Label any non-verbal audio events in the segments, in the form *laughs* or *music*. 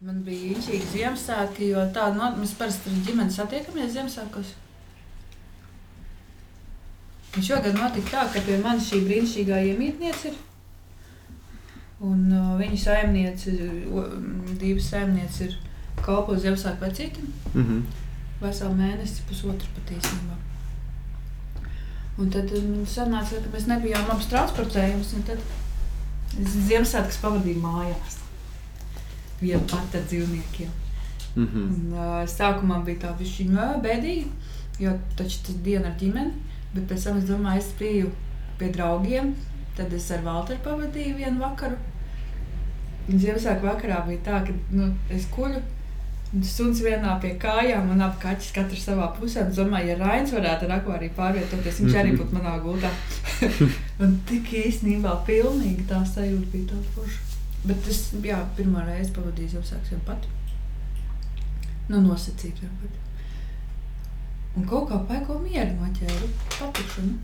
Man bija īņķīgi Ziemassvētki, jo tāda no, mēs parasti ar ģimeni satiekamies Ziemassvētkos. Un šogad notika tā, ka pie manis šī brīnišķīgā iemītniece ir. Un uh, viņa saimniece, divas saimnieces ir kalpo Ziemassvētku vecītim. Mm -hmm. Veselu mēnesi, pusotru pat īstenībā. Un tad um, sanāca, ka mēs nebijām abas transportējumus. un Tad es Ziemassvētkus pavadīju mājās. Vienu pati ar dzīvniekiem. Mm -hmm. Un, uh, sākumā bija tā viņa bēdīga, jo taču tas diena ar ģimeni. Bet pēc tam es domāju, es biju pie draugiem. Tad es ar Walteru pavadīju vienu vakaru. Ziemassvētku vakarā bija tā, ka nu, es kuļu. un Suns vienā pie kājām un abi kaķis katrs savā pusē. Es domāju, ja Rains varētu ar akvāriju pārvietoties, viņš arī būtu manā gultā. *laughs* un tik īstenībā pilnīgi tā sajūta bija tāda forša. Bet es jā, pirmā reize pavadīju Ziemassvētkus vien pati. Nu, nosacīt vien pati. Un kaut kā paiko mieru noķēru, patikšanu.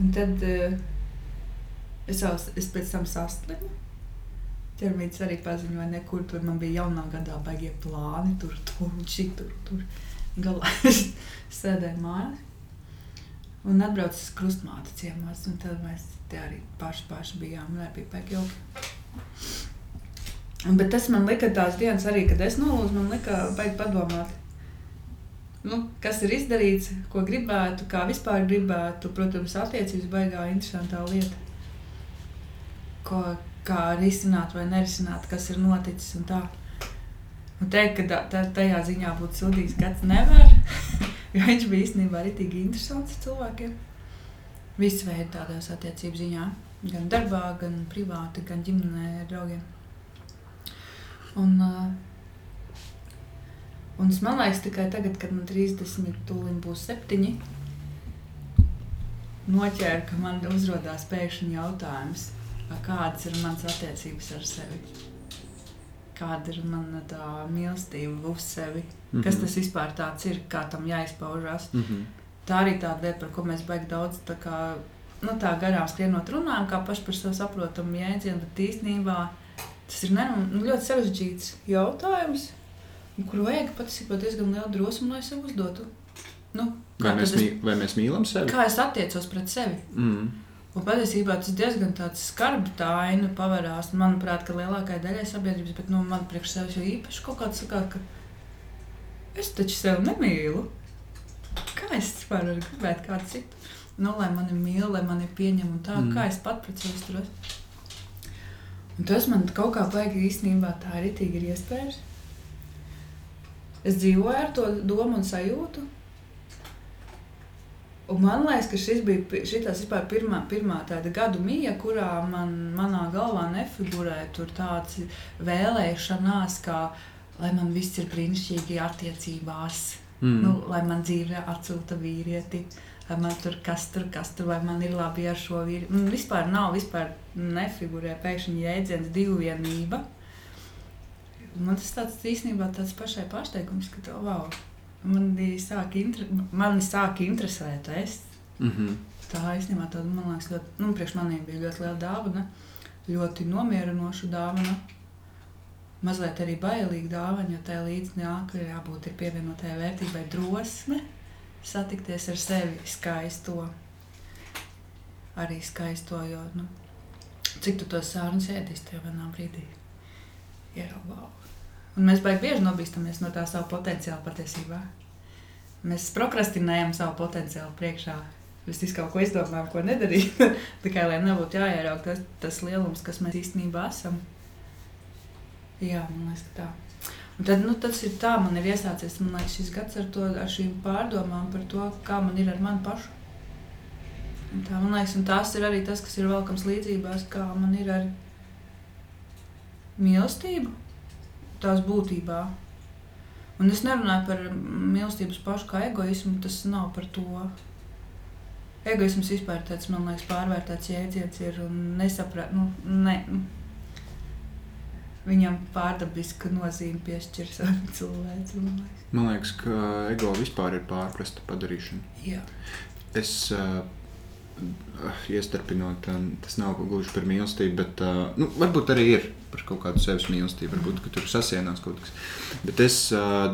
Un tad uh, es, jau, es pēc tam saslimu. Ķermenis arī paziņoja, nekur tur man bija jaunā gadā baigie plāni, tur, tur un šī tur. tur. Galā es *laughs* sēdēju mājās. Un atbraucu uz krustmāte ciemās, un tad mēs te arī paši, paši bijām, un arī bija pēk jauki. Bet tas man lika tās dienas arī, kad es nolūzu, man lika baigi padomāt. Nu, kas ir izdarīts, ko gribētu, kā vispār gribētu. Protams, attiecības baigā interesantā lieta. Ko, kā risināt vai nerisināt, kas ir noticis un tā. Un teikt, ka tā, tajā ziņā būtu sūdīgs gads nevar, *laughs* jo viņš bija īstenībā arī tik interesants cilvēkiem. Visu veidu tādās attiecību ziņā. Gan darbā, gan privāti, gan ģimenē ar draugiem. Un, uh, un man liekas, tikai tagad, kad man 30, tūlīt būs 7, noķēra, ka man uzrādās pēkšņi jautājums, kādas ir manas attiecības ar sevi. Kāda ir mana tā mīlestība uz sevi? Mm -hmm. Kas tas vispār tāds ir, kā tam jāizpaužas? Mm -hmm. Tā arī tāda lieta, par ko mēs baigi daudz tā kā, nu, tā garām skrienot runājam, kā paši par sevi saprotamu jēdzienu, bet īstenībā tas ir ne, nu, ļoti sarežģīts jautājums, kuru vajag patiesībā diezgan lielu drosmu, lai sev uzdotu. Nu, Vai, mēs es, mī, vai mēs mīlam sevi? kā es attiecos pret sevi? Mm. Un patiesībā tas diezgan tāds skarbs tā aina pavērās. Manuprāt, ka lielākajai daļai sabiedrības, bet nu, man priekš sevis jau īpaši kaut kāds sakā, ka es taču sevi nemīlu. Kā es vispār varu gribēt kādu citu? Nu, lai mani mīl, lai mani pieņem un tā, Mm. kā es pat pret sevi turos. Un tas man kaut kā baigi īstenībā tā arī tīk ir iespējas. Es dzīvoju ar to domu un sajūtu. Un man liekas, ka šis bija šitas vispār pirmā, pirmā tāda gadu mija, kurā man, manā galvā nefigurēja tur tāds vēlēšanās, kā lai man viss ir brīnišķīgi attiecībās, Mm. nu, lai man dzīve atsūta vīrieti, man tur kas tur, kas tur, vai man ir labi ar šo vīrieti. Man vispār nav, vispār nefigurē pēkšņi jēdziens divvienība. Man tas tāds īstenībā tāds pašai pārsteigums, ka to wow. Man sāk, inter... mani sāk interesēt es. Mm -hmm. Tā īstenībā tāda, man liekas, ļoti, nu, priekš maniem bija ļoti liela dāvana, ļoti nomierinoša dāvana. Mazliet arī bailīga dāvana, jo tai līdzi nāk, jābūt ir pievienotai vērtībai drosme satikties ar sevi skaisto. Arī skaisto, jo, nu, cik tu tos sārnus ēdīsi tajā vienā brīdī. Wow. Un mēs baigi bieži nobīstamies no tā savu potenciālu patiesībā. Mēs prokrastinējam savu potenciālu priekšā. Mēs kaut ko izdomājam, ko nedarīt. *laughs* Tikai lai nebūtu jāierauga tas, tas lielums, kas mēs īstenībā esam. Jā, man liekas, ka tā. Un tad, nu, tas ir tā, man ir iesācies man liekas, šis gads ar, to, ar šīm pārdomām par to, kā man ir ar mani pašu. Un tā, man liekas, un tas ir arī tas, kas ir velkams līdzībās, kā man ir ar mīlestību, tās būtībā. Un es nerunāju par mīlestības pašu kā egoismu, tas nav par to. Egoisms vispār tāds, man liekas, pārvērtēts jēdziens ir un nesaprāt, nu, ne, nu, viņam pārdabiska nozīme piešķir savu *laughs* cilvēku. man. Man liekas, ka ego vispār ir pārprasta padarīšana. Jā. Es uh, iestarpinot, tas nav gluži par mīlestību, bet nu, varbūt arī ir par kaut kādu sevis mīlestību. Varbūt tur sasienās kaut kas. Bet es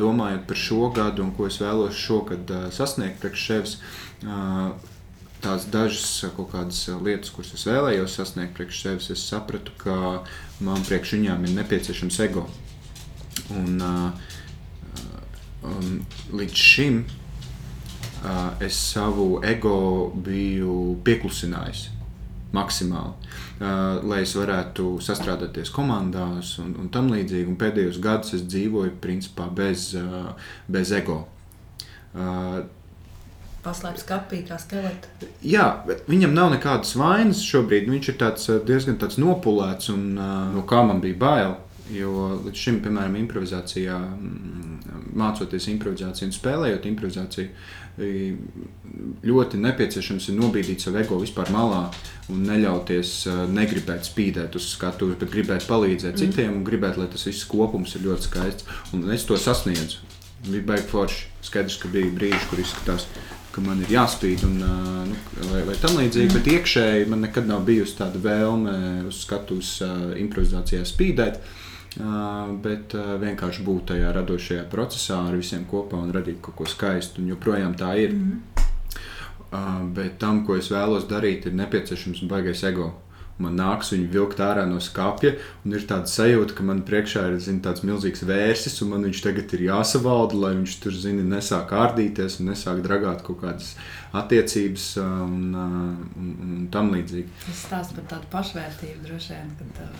domāju par šo gadu un ko es vēlos šogad sasniegt priekš sevis. Tās dažas kaut kādas lietas, kuras es vēlējos sasniegt priekš sevis, es sapratu, ka man priekš viņām ir nepieciešams ego. Un, um, līdz šim es savu ego biju pieklusinājis maksimāli, lai es varētu sastrādāties komandās un, un tam līdzīgi. Un pēdējos gados es dzīvoju principā bez, bez ego. Paslēpts kapī, kā skeleta. Jā, viņam nav nekādas vainas šobrīd. Viņš ir tāds, diezgan tāds nopulēts un no kā man bija bail. Jo līdz šim, piemēram, improvizācijā, mācoties improvizāciju un spēlējot improvizāciju, ļoti nepieciešams ir nobīdīt savu ego vispār malā un neļauties negribēt spīdēt uz skatuves, bet gribēt palīdzēt mm. citiem un gribēt, lai tas viss kopums ir ļoti skaists. Un es to sasniedzu. Bija baigi forši. Skaidrs, ka bija brīži, kur izskatās, ka man ir jāspīd un nu, vai, vai tam līdzīgi, mm. bet iekšēji man nekad nav bijusi tāda vēlme uz skatuves improvizācijā spīdēt. Uh, bet vienkārši būt tajā radošajā procesā ar visiem kopā un radīt kaut ko skaistu. Un joprojām tā ir. Mm -hmm. Bet tam, ko es vēlos darīt, ir nepieciešams baigais ego. Man nāks viņu vilkt ārā no skāpja, un ir tāda sajūta, ka man priekšā ir zin, tāds milzīgs vērsis, un man viņš tagad ir jāsavalda, lai viņš tur zini, nesāk ārdīties un nesāk dragāt kaut kādas attiecības un, un, un, un tam līdzīgi. Tas stāsta par tādu pašvērtību droši vien, ka tā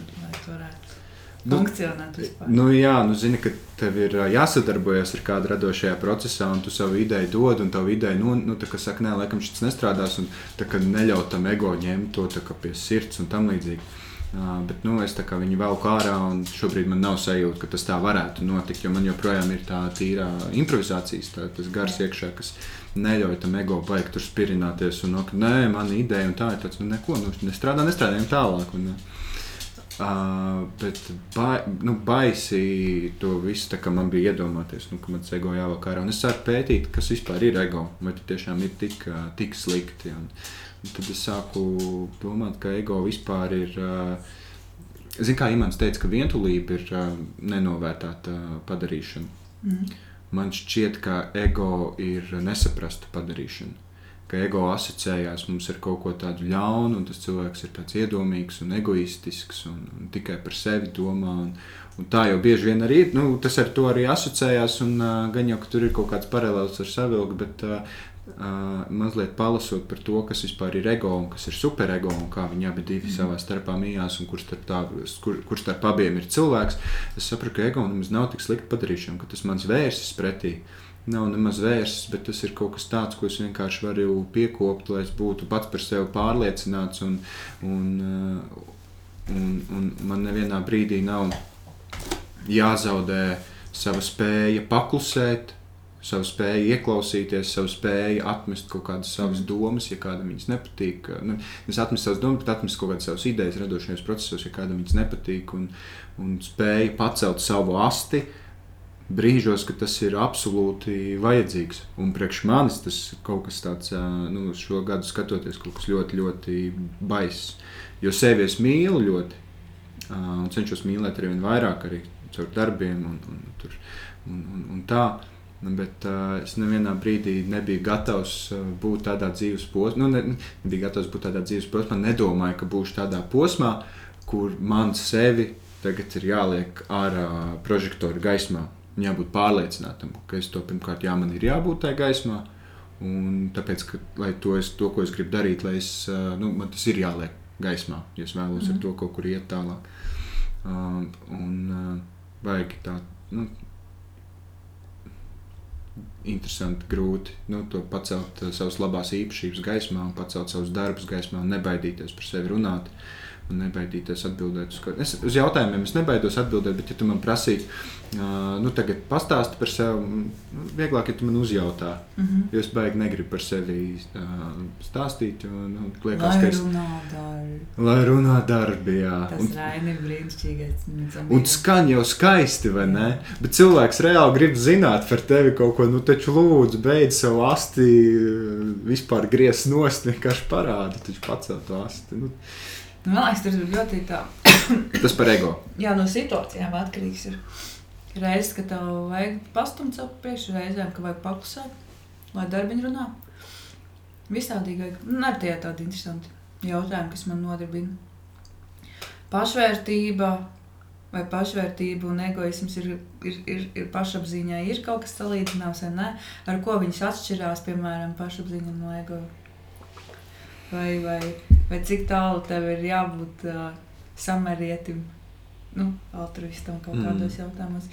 varētu Nu, funkcionēt vispār. Nu, jā, nu, zini, ka tev ir jāsadarbojas ar kādu radošajā procesā, un tu savu ideju dod, un tavu ideju, nu, nu tā kā saka, nē, laikam šis nestrādās, un tā kā neļaut tam ego ņemt to tā kā pie sirds un tam līdzīgi. Uh, bet nu, es viņu velku ārā, un šobrīd man nav sajūta, ka tas tā varētu notikt. Jo man joprojām ir tā tīra improvizācijas, tā, tas gars iekšā, kas neļauj tam ego baigt tur spirināties. Un, no, ka, nē, man ideja un tā ir tāds, nu, neko, nu, nestrādā, nestrādājam tālāk. Un, uh, Uh, bet ba, nu, baisi to visu, kā man bija iedomāties, nu, ka man ego jāvelk ārā. Un es sāku pētīt, kas vispār ir ego, vai tas tiešām ir tik, tik slikti. Un, un tad es sāku domāt, ka ego vispār ir. Uh, Ziniet, kā Imants teica, ka vientulība ir uh, nenovērtēta uh, padarīšana. Mm. Man šķiet, ka ego ir nesaprasta padarīšana ka ego asociējās mums ar kaut ko tādu ļaunu, un tas cilvēks ir tāds iedomīgs un egoistisks un, un tikai par sevi domā. Un, un tā jau bieži vien arī ir. Nu, tas ar to arī asociējās, un uh, gan jau tur ir kaut kāds paralēls ar savilku, bet uh, uh, mazliet palasot par to, kas ir ego un kas ir superego un kā viņi abi mm. savā starpā mījās un kurš starp, tā, kur, kur starp abiem ir cilvēks. Es saprotu, ka ego nemaz nav tik slikti padarīšana, ka tas mans vērsis pretī. Uh, nav nemaz vērsts, bet tas ir kaut kas tāds, ko es vienkārši varu piekopt, lai es būtu pats par sevi pārliecināts. Un, un, uh, un, un man nevienā brīdī nav jāzaudē sava spēja paklusēt, savu spēju ieklausīties, savu spēju atmest kaut kādas savas mm. domas, ja kādam viņas nepatīk. Nu, es atmetu savas domas, bet atmetu kaut kādas savas idejas radošajos procesos, ja kādam viņas nepatīk, un, un spēju pacelt savu asti. Uh, brīžos, ka tas ir absolūti vajadzīgs. Un priekš manis tas ir kaut kas tāds, nu, šo gadu skatoties, kaut kas ļoti, ļoti baiss. Jo sevi es mīlu ļoti, un cenšos mīlēt arī vairāk, arī caur darbiem un, un, tur, un, un, un tā. Bet uh, es nevienā brīdī nebiju gatavs būt tādā dzīves posmā. Nu, ne, nebiju gatavs būt tādā dzīves posmā. Nedomāju, ka būšu tādā posmā, kur man sevi tagad ir jāliek ārā prožektora gaismā jābūt pārliecinātam, ka es to pirmkārt, jā, man ir jābūt tajā gaismā. Un tāpēc, ka, lai to, es, to, ko es gribu darīt, lai es, nu, man tas ir jāliek gaismā, ja es vēlos mm. ar mhm. to kaut kur iet tālāk. Uh, un uh, vajag tā, nu, interesanti, grūti nu, pacelt uh, savas labās īpašības gaismā, pacelt savus darbus gaismā un nebaidīties par sevi runāt. Un nebaidīties atbildēt uz. Es uz jautājumiem es nebaidos atbildēt, bet, ja tu man prasītu, uh, nu, tagad pastāsti par sevi, nu, vieglāk, ja tu man uzjautā. Mm -hmm. Jo es baigi negribu par sevi uh, stāstīt. Jo, nu, liekas, Lai ka es, runā darbi. lai runā darbi, jā. Tas Un, ir brīnišķīgais. Un skan jau skaisti, vai ne? Bet cilvēks reāli grib zināt par tevi kaut ko. Nu, taču lūdzu, beidz savu asti, vispār griezt nost, vienkārši parādi. Taču pacelt to asti. Nu, Nu, Man liekas, tas ir ļoti tā. *coughs* tas par ego. Jā, no situācijām atkarīgs. Ir reizes, ka tev vajag pastumt savu priekšu, reizēm, ka vajag paklusēt, lai darbiņi runā. Visādīgi. Un arī tie tādi interesanti jautājumi, kas man nodarbina. Pašvērtība vai pašvērtība un egoisms ir, ir, ir, ir pašapziņā, ir kaut kas salīdzināms vai nē, ar ko viņas atšķirās, piemēram, pašapziņa no ego. Vai, vai, vai cik tālu tev ir jābūt uh, samarietim, nu, altruistam kaut Mm. kādos jautājumos.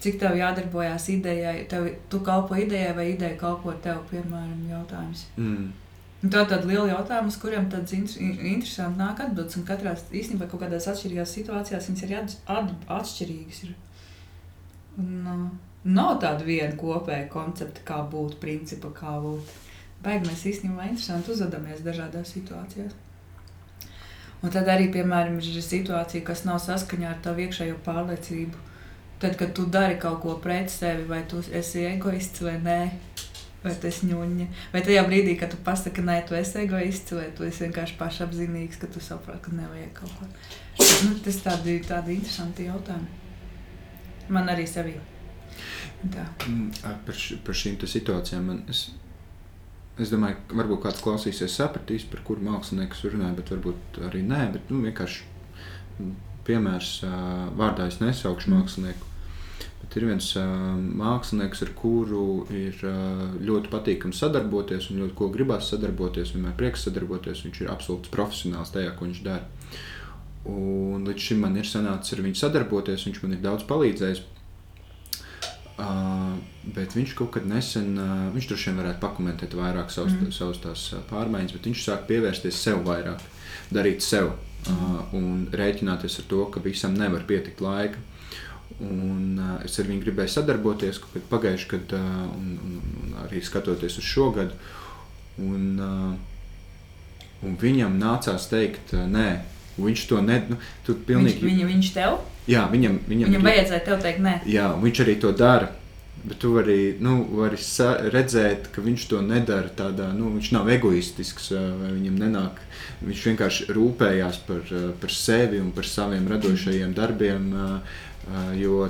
Cik tev jādarbojās idejai, tev, tu kalpo idejai vai ideja kalpo tev, piemēram, jautājums. Mm. Un Tā ir tāda liela jautājuma, uz kuriem tāds inter- in- interesanti nāk atbildes. Un katrā īstenībā kaut kādās atšķirīgās situācijās viņas ir at, at, atšķirīgas. Ir. Un, uh, nav tāda viena kopēja koncepta, kā būt, principa, kā būt. Baigi mēs īstenībā interesanti uzvedamies dažādās situācijās. Un tad arī, piemēram, ir situācija, kas nav saskaņā ar tavu iekšējo pārliecību. Tad, kad tu dari kaut ko pret sevi, vai tu esi egoists vai nē, vai tas ņūņa. Vai tajā brīdī, kad tu pasaki, nē, tu esi egoists, vai tu esi vienkārši pašapziņīgs, ka tu saproti, ka nevajag kaut ko. Nu, tas tādi, tādi interesanti jautājumi. Man arī sevi. Tā. Mm, ar- Par, š, par šīm situācijām man es, es domāju, ka varbūt kāds klausīsies, sapratīs, par kuru mākslinieku es runāju, bet varbūt arī nē. Bet, nu, vienkārši mm, piemērs vārdā es nesaukšu mākslinieku. Bet ir viens mākslinieks, ar kuru ir ļoti patīkami sadarboties, un ļoti ko gribās sadarboties. Vienmēr prieks sadarboties. Viņš ir absolūts profesionāls tajā, ko viņš dara. Un līdz šim man ir sanācis ar viņu sadarboties, viņš man ir daudz palīdzējis. Uh, bet viņš kaut kad nesen, uh, viņš droši vien varētu pakomentēt vairāk savus, mm. savus tās pārmaiņas, bet viņš sāk pievērsties sev vairāk, darīt sev uh, un rēķināties ar to, ka visam nevar pietikt laika. Un, uh, es ar viņu gribēju sadarboties pagājuši gadu, uh, un, un, un arī skatoties uz šo gadu. Un, uh, un viņam nācās teikt, uh, nē, viņš to ne, nu, tu Viņš, pilnīgi, viņa, viņš tev? jā, viņam, viņam, Viņam vajadzēja tev teikt, nē. Jā, viņš arī to dara. Bet tu vari, nu, vari redzēt, ka viņš to nedara tādā, nu, viņš nav egoistisks, vai viņam nenāk. Viņš vienkārši rūpējās par, ā, par sevi un par saviem radošajiem darbiem. ā, ā, Jo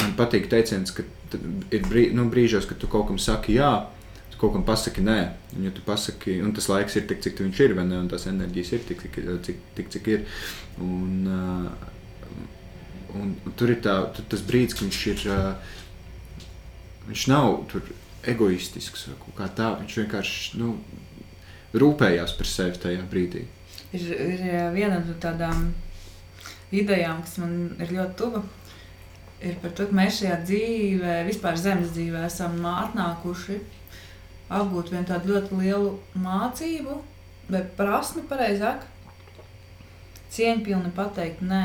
man patīk teiciens, ka ir brī, nu, brīžos, kad tu kaut kam saki jā, kaut kam pasaki nē. Un, ja pasaki, un tas laiks ir tik, cik viņš ir, ne, un tās enerģijas ir tik, cik, cik, tik, cik ir. Un, Un, un tur ir tā, tur tas brīdis, kad viņš ir. Viņš nav tur egoistisks vai kaut kā tā. Viņš vienkārši nu, rūpējās par sevi tajā brīdī. Ir, ir viena no tādām idejām, kas man ir ļoti tuva. Ir par to, ka mēs šajā dzīvē, vispār zemes dzīvē, esam atnākuši apgūt vienu tādu ļoti lielu mācību, vai prasmi, pareizāk, cieņpilni pateikt nē.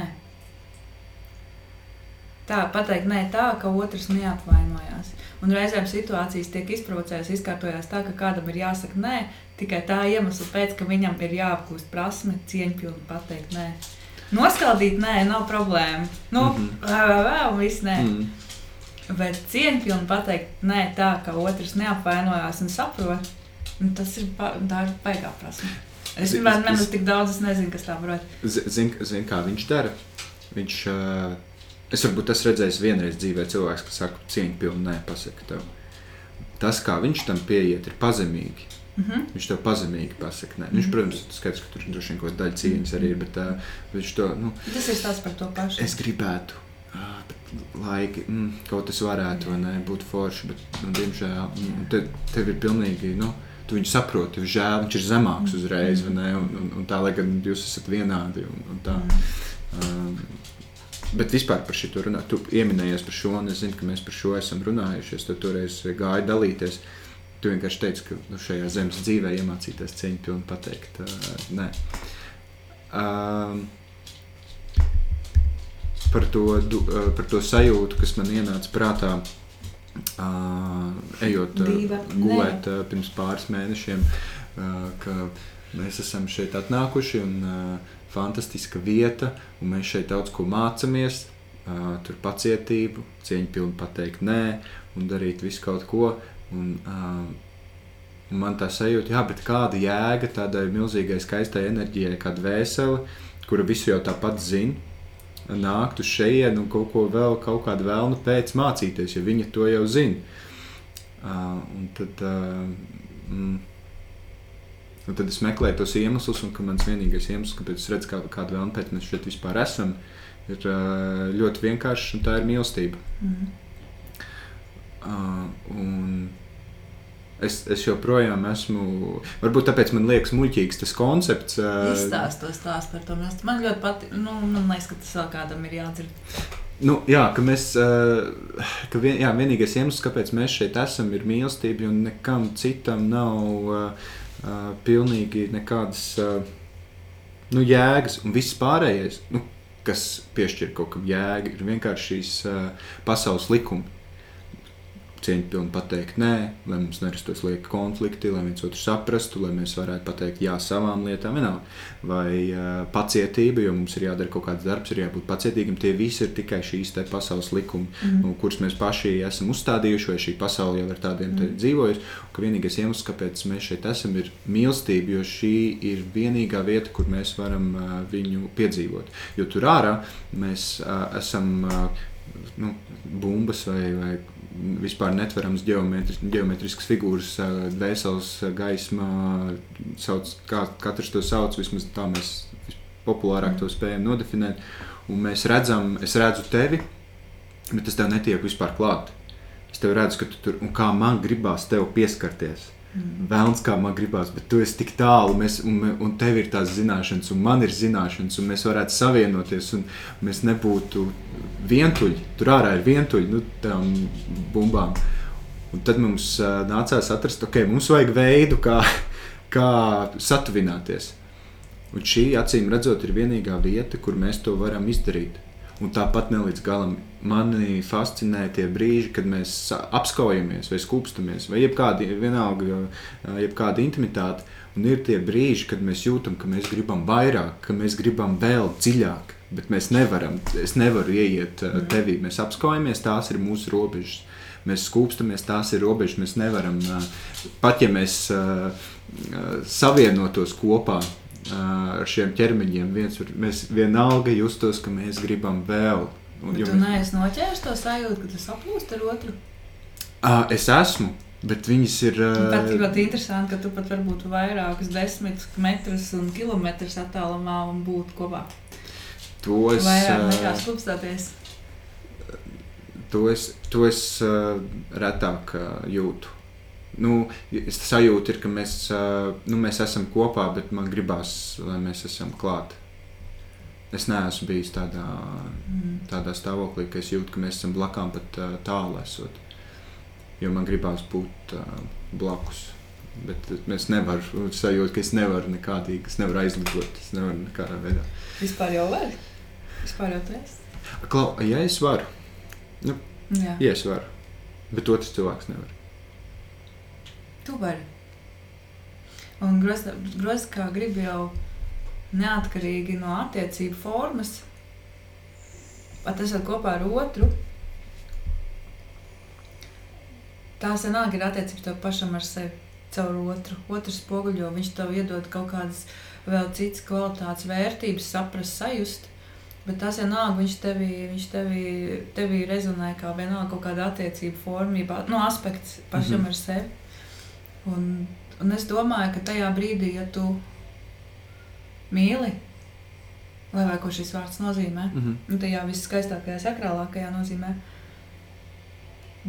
Tā pateikt nē, tā, ka otrs neapvainojās. Un reizēm situācijas tiek izprovocētas, izkārtojās tā, ka kādam ir jāsaka nē, tikai tā iemesla pēc, ka viņam ir jāapgūst prasme cieņpilni pateikt nē. Noskaldīt nē, nav problēma. Nu, mm. -hmm. vēl, vēl, viss nē. Mm. Bet cieņpilni pateikt nē, tā, ka otrs neapvainojās un saprot, nu, tas ir, tā ir baigā prasme. Es vienmēr nemaz tik daudz, es nezinu, kas tā būt. Zini, zin, kā viņš dara. Viņš, uh, es varbūt esmu redzējis vienreiz dzīvē cilvēks, kas saka, cieņu pilnu nē, pasaka tev. Tas, kā viņš tam pieiet, ir pazemīgi. Mhm. Viņš to pazemīgi pasaka. Nē. Viņš, Mhm. protams, skaidrs, ka tur droši vien kaut kāda daļa cieņas arī ir, bet uh, viņš to, nu, Tas ir stāsts par to pašu. es gribētu. ā, bet Laiki, mm, kaut kas varētu ne, būt forši, bet, nu, diemžēl, mm, te, tev ir pilnīgi, nu, tu viņu saproti, tev žēl, viņš ir zemāks uzreiz, vai ne, un, un, un tā, lai gan jūs esat vienādi, un, un tā. Um, bet vispār par šo runāt, tu pieminējies par šo, un es zinu, ka mēs par šo esam runājušies, tad toreiz gāja dalīties. Tu vienkārši teici, ka nu, šajā zemes dzīvē iemācīties cieņu pilnu pateikt. Uh, nē. Uh, par, to, uh, par to sajūtu, kas man ienāca prātā, uh, ejot uh, gulēt uh, pirms pāris mēnešiem, ka mēs esam šeit atnākuši un fantastiska vieta, un mēs šeit daudz ko mācāmies. Tur pacietību, cieņu pilnu pateikt nē, un darīt visu kaut ko. Un, uh, Man tā sajūta, jā, bet kāda jēga tādai milzīgai, skaistai enerģijai, kā dvēsele, kura visu jau tāpat zina, nākt uz šejienu un kaut ko vēl, kaut kādu vēlnu pēc mācīties, ja viņa to jau zina. Uh, un tad, uh, mm, un tad es meklēju tos iemeslus, un mans vienīgais iemesls, kāpēc es redzu, kā, kādu vēlnu pēc mēs šeit vispār esam, ir uh, ļoti vienkāršs, un tā ir mīlestība. Mm. Uh, es, es joprojām esmu. Varbūt tāpēc man liekas, muļķīgs tas koncepts. Izstāst to stāstu par to. Man ļoti patīk. Nu, man liekas, ka tas vēl kādam ir jādzird. Nu, jā, ka mēs, ka vien, jā, vienīgais iemesls, kāpēc mēs šeit esam, ir mīlestība, un nekam citam nav uh, pilnīgi nekādas uh, nu, jēgas, un viss pārējais, nu, kas piešķir kaut kam jēgu, ir vienkārši šīs uh, pasaules likumi cieņpilni pateikt nē, lai mums nerastos lieki konflikti, lai viens otru saprastu, lai mēs varētu pateikt jā savām lietām, vienalga. vai uh, pacietība, jo mums ir jādara kaut kāds darbs, ir jābūt pacietīgam. Tie visi ir tikai šīs pasaules likumi, mm. nu, kurus mēs paši esam uzstādījuši, vai šī pasaule jau ar tādiem mm. dzīvojusi. Vienīgais iemesls, kāpēc mēs šeit esam, ir mīlestība, jo šī ir vienīgā vieta, kur mēs varam uh, viņu piedzīvot. Jo tur ārā mēs uh, esam. Uh, nu, bumbas vai, vai vispār netverams geometris, geometrisks figūras, dvēseles gaisma, sauc, kā katrs to sauc, vismaz tā mēs populārāk to spējam nodefinēt. Un mēs redzam, es redzu tevi, bet es tev netieku vispār klāt. Es tev redzu, ka tu tur, un kā man gribās tev pieskarties. Vēlams, kā man gribās, bet tu esi tik tālu, mēs, un, un tev ir tās zināšanas, un man ir zināšanas, un mēs varētu savienoties, un mēs nebūtu vientuļi. Tur ārā ir vientuļi nu, tām bumbām. Un tad mums uh, nācās atrast, ok, mums vajag veidu, kā, kā satuvināties. Un šī, acīm redzot, ir vienīgā vieta, kur mēs to varam izdarīt. Un tāpat ne līdz galam mani fascinē tie brīži, kad mēs apskaujamies, vai skūpstamies, vai jebkāda, vienalga, jebkāda intimitāte. Un ir tie brīži, kad mēs jūtam, ka mēs gribam vairāk, ka mēs gribam vēl dziļāk, bet mēs nevaram. Es nevaru ieiet tevī. Mēs apskaujamies, tās ir mūsu robežas. Mēs skūpstamies, tās ir robežas. Mēs nevaram, pat ja mēs savienotos kopā, ar šiem ķermeņiem. Viens, mēs vienalga justos, ka mēs gribam vēl. Un, Bet tu mēs... neesi noķēris to sajūtu, ka tu saplūst ar otru? Uh, es esmu. Bet viņas ir. Uh... Tā ir ļoti interesanti, ka tu pat varbūt vairākus desmit metrus un kilometrus attālumā un būtu kopā. To es. Vairāk nekā skūpstāties. To es, to es uh, retāk uh, jūtu nu, sajūta ir, ka mēs, nu, mēs esam kopā, bet man gribās, lai mēs esam klāt. Es neesmu bijis tādā, mm. tādā stāvoklī, ka es jūtu, ka mēs esam blakām pat tālu esot. Jo man gribās būt uh, blakus. Bet es nevaru sajūt, ka es nevaru nekādīgi, es nevaru aizlidot. Es nevaru nekādā veidā. Vispār jau var. Vispār jau tas. Klau, ja es varu, nu, Jā. ja es varu, bet otrs cilvēks nevar. Tu vari. Un grozs kā grib jau neatkarīgi no attiecību formas, pat esot kopā ar otru. Tās vienalga ir attiecības tev pašam ar sevi, caur otru. Otrs spoguļo, viņš tev iedod kaut kādas vēl citas kvalitātes, vērtības, saprast, sajust. Bet tas vienalga, viņš tevī, viņš tevī, tevī rezonē kā vienalga kaut kāda attiecība formībā, no nu, aspekts pašam mm -hmm. ar sevi. Un, un es domāju, ka tajā brīdī, ja tu mīli, lai vai ko šis vārds nozīmē, mm -hmm. un tajā viskaistākajā, sakrālākajā nozīmē,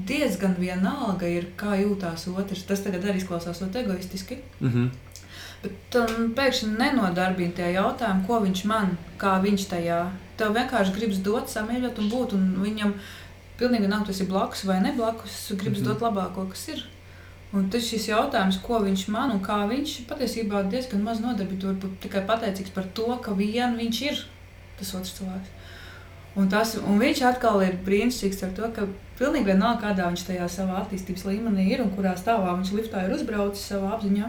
diezgan vienalga ir, kā jūtās otrs. Tas tagad arī izklausās ļoti egoistiski. Mm -hmm. Bet um, pēkšņi nenodarbina tie jautājumi, ko viņš man, kā viņš tajā. Tev vienkārši gribas dot, samīļot un būt, un viņam pilnīgi nav tas ir blakus vai ne blakus, gribas mm -hmm. dot labāko, kas ir. Un tas šis jautājums, ko viņš man un kā viņš patiesībā diezgan maz nodarbīts, varbūt tikai pateicīgs par to, ka vien viņš ir tas otrs cilvēks. Un, tas, un viņš atkal ir brīnišķīgs ar to, ka pilnīgi vienalga, kādā viņš tajā savā attīstības līmenī ir un kurā stāvā viņš liftā ir uzbraucis savā apziņā.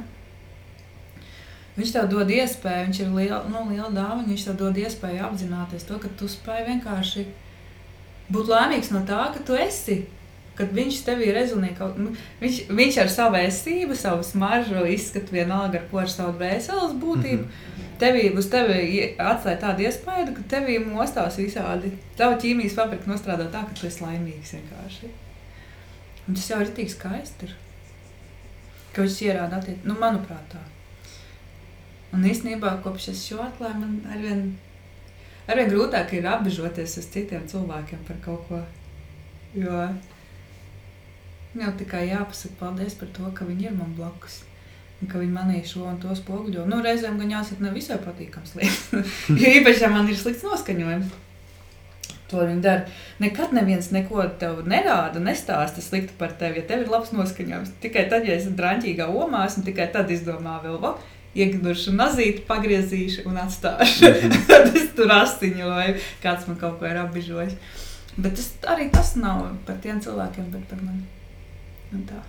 Viņš tev dod iespēju, viņš ir liela, nu, liela dāvana, viņš tev dod iespēju apzināties to, ka tu spēj vienkārši būt laimīgs no tā, ka tu esi kad viņš tevī rezonē kaut. Nu, viņš, viņš ar savu esību, savu smaržu, izskatu vienalga ar ko ar savu dvēseles būtību. Mm -hmm. Tevī uz tevi atstāja tādu iespēju, ka tevī mostās visādi. Tava ķīmijas fabrika nostrādā tā, ka tu esi laimīgs vienkārši. Un tas jau ir tik skaisti. Ir. Ka viņš ierāda attiecībā, nu, manuprāt, tā. Un īstenībā, kopš es šo atklāju, man arvien, arvien grūtāk ir apbežoties uz citiem cilvēkiem par kaut ko. Jo Jau tikai jāpasaka paldies par to, ka viņi ir man blakus. Un ka viņi manī šo un to spoguļo. Nu, reizēm gan jāsaka, ne visai patīkams lietas. *laughs* jo īpaši, ja man ir slikts noskaņojums. To viņi dara. Nekad neviens neko tev nerāda, nestāsta slikti par tevi, ja tev ir labs noskaņojums. Tikai tad, ja esi drāmīgā omā, un tikai tad izdomā vēl, va, iegūšu mazīti, pagriezīšu un atstāšu. *laughs* tad es tur asiņoju, vai kāds man kaut ko ir apbižojis. Bet tas, arī tas nav par tiem cilvēkiem, bet par mani. Un tā.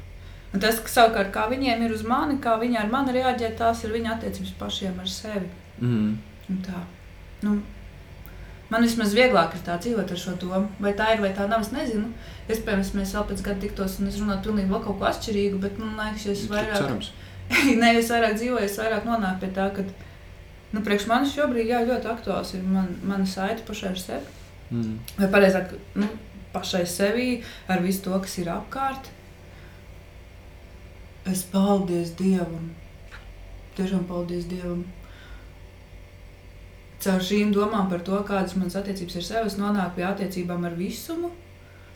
Un tas, ka savukārt, kā viņiem ir uz mani, kā viņi ar mani reaģē, tās ir viņa attiecības pašiem ar sevi. Mm. Un tā. Nu, man vismaz vieglāk ir tā dzīvot ar šo domu. Vai tā ir vai tā nav, es nezinu. Iespējams, mēs vēl pēc gada tiktos un es runātu pilnīgi vēl kaut ko atšķirīgu, bet man liekas, es vairāk, *laughs* ne, es vairāk dzīvoju, es vairāk nonāku pie tā, ka, nu, priekš manis šobrīd, jā, ļoti aktuāls ir man, mana saita pašai ar sevi. Mm. Vai pareizāk, nu, pašai sevi ar visu to, kas ir apkārt Es paldies Dievam. Tiešām paldies Dievam. Caur šīm domām par to, kādas manas attiecības ar sevi, es nonāku pie attiecībām ar visumu,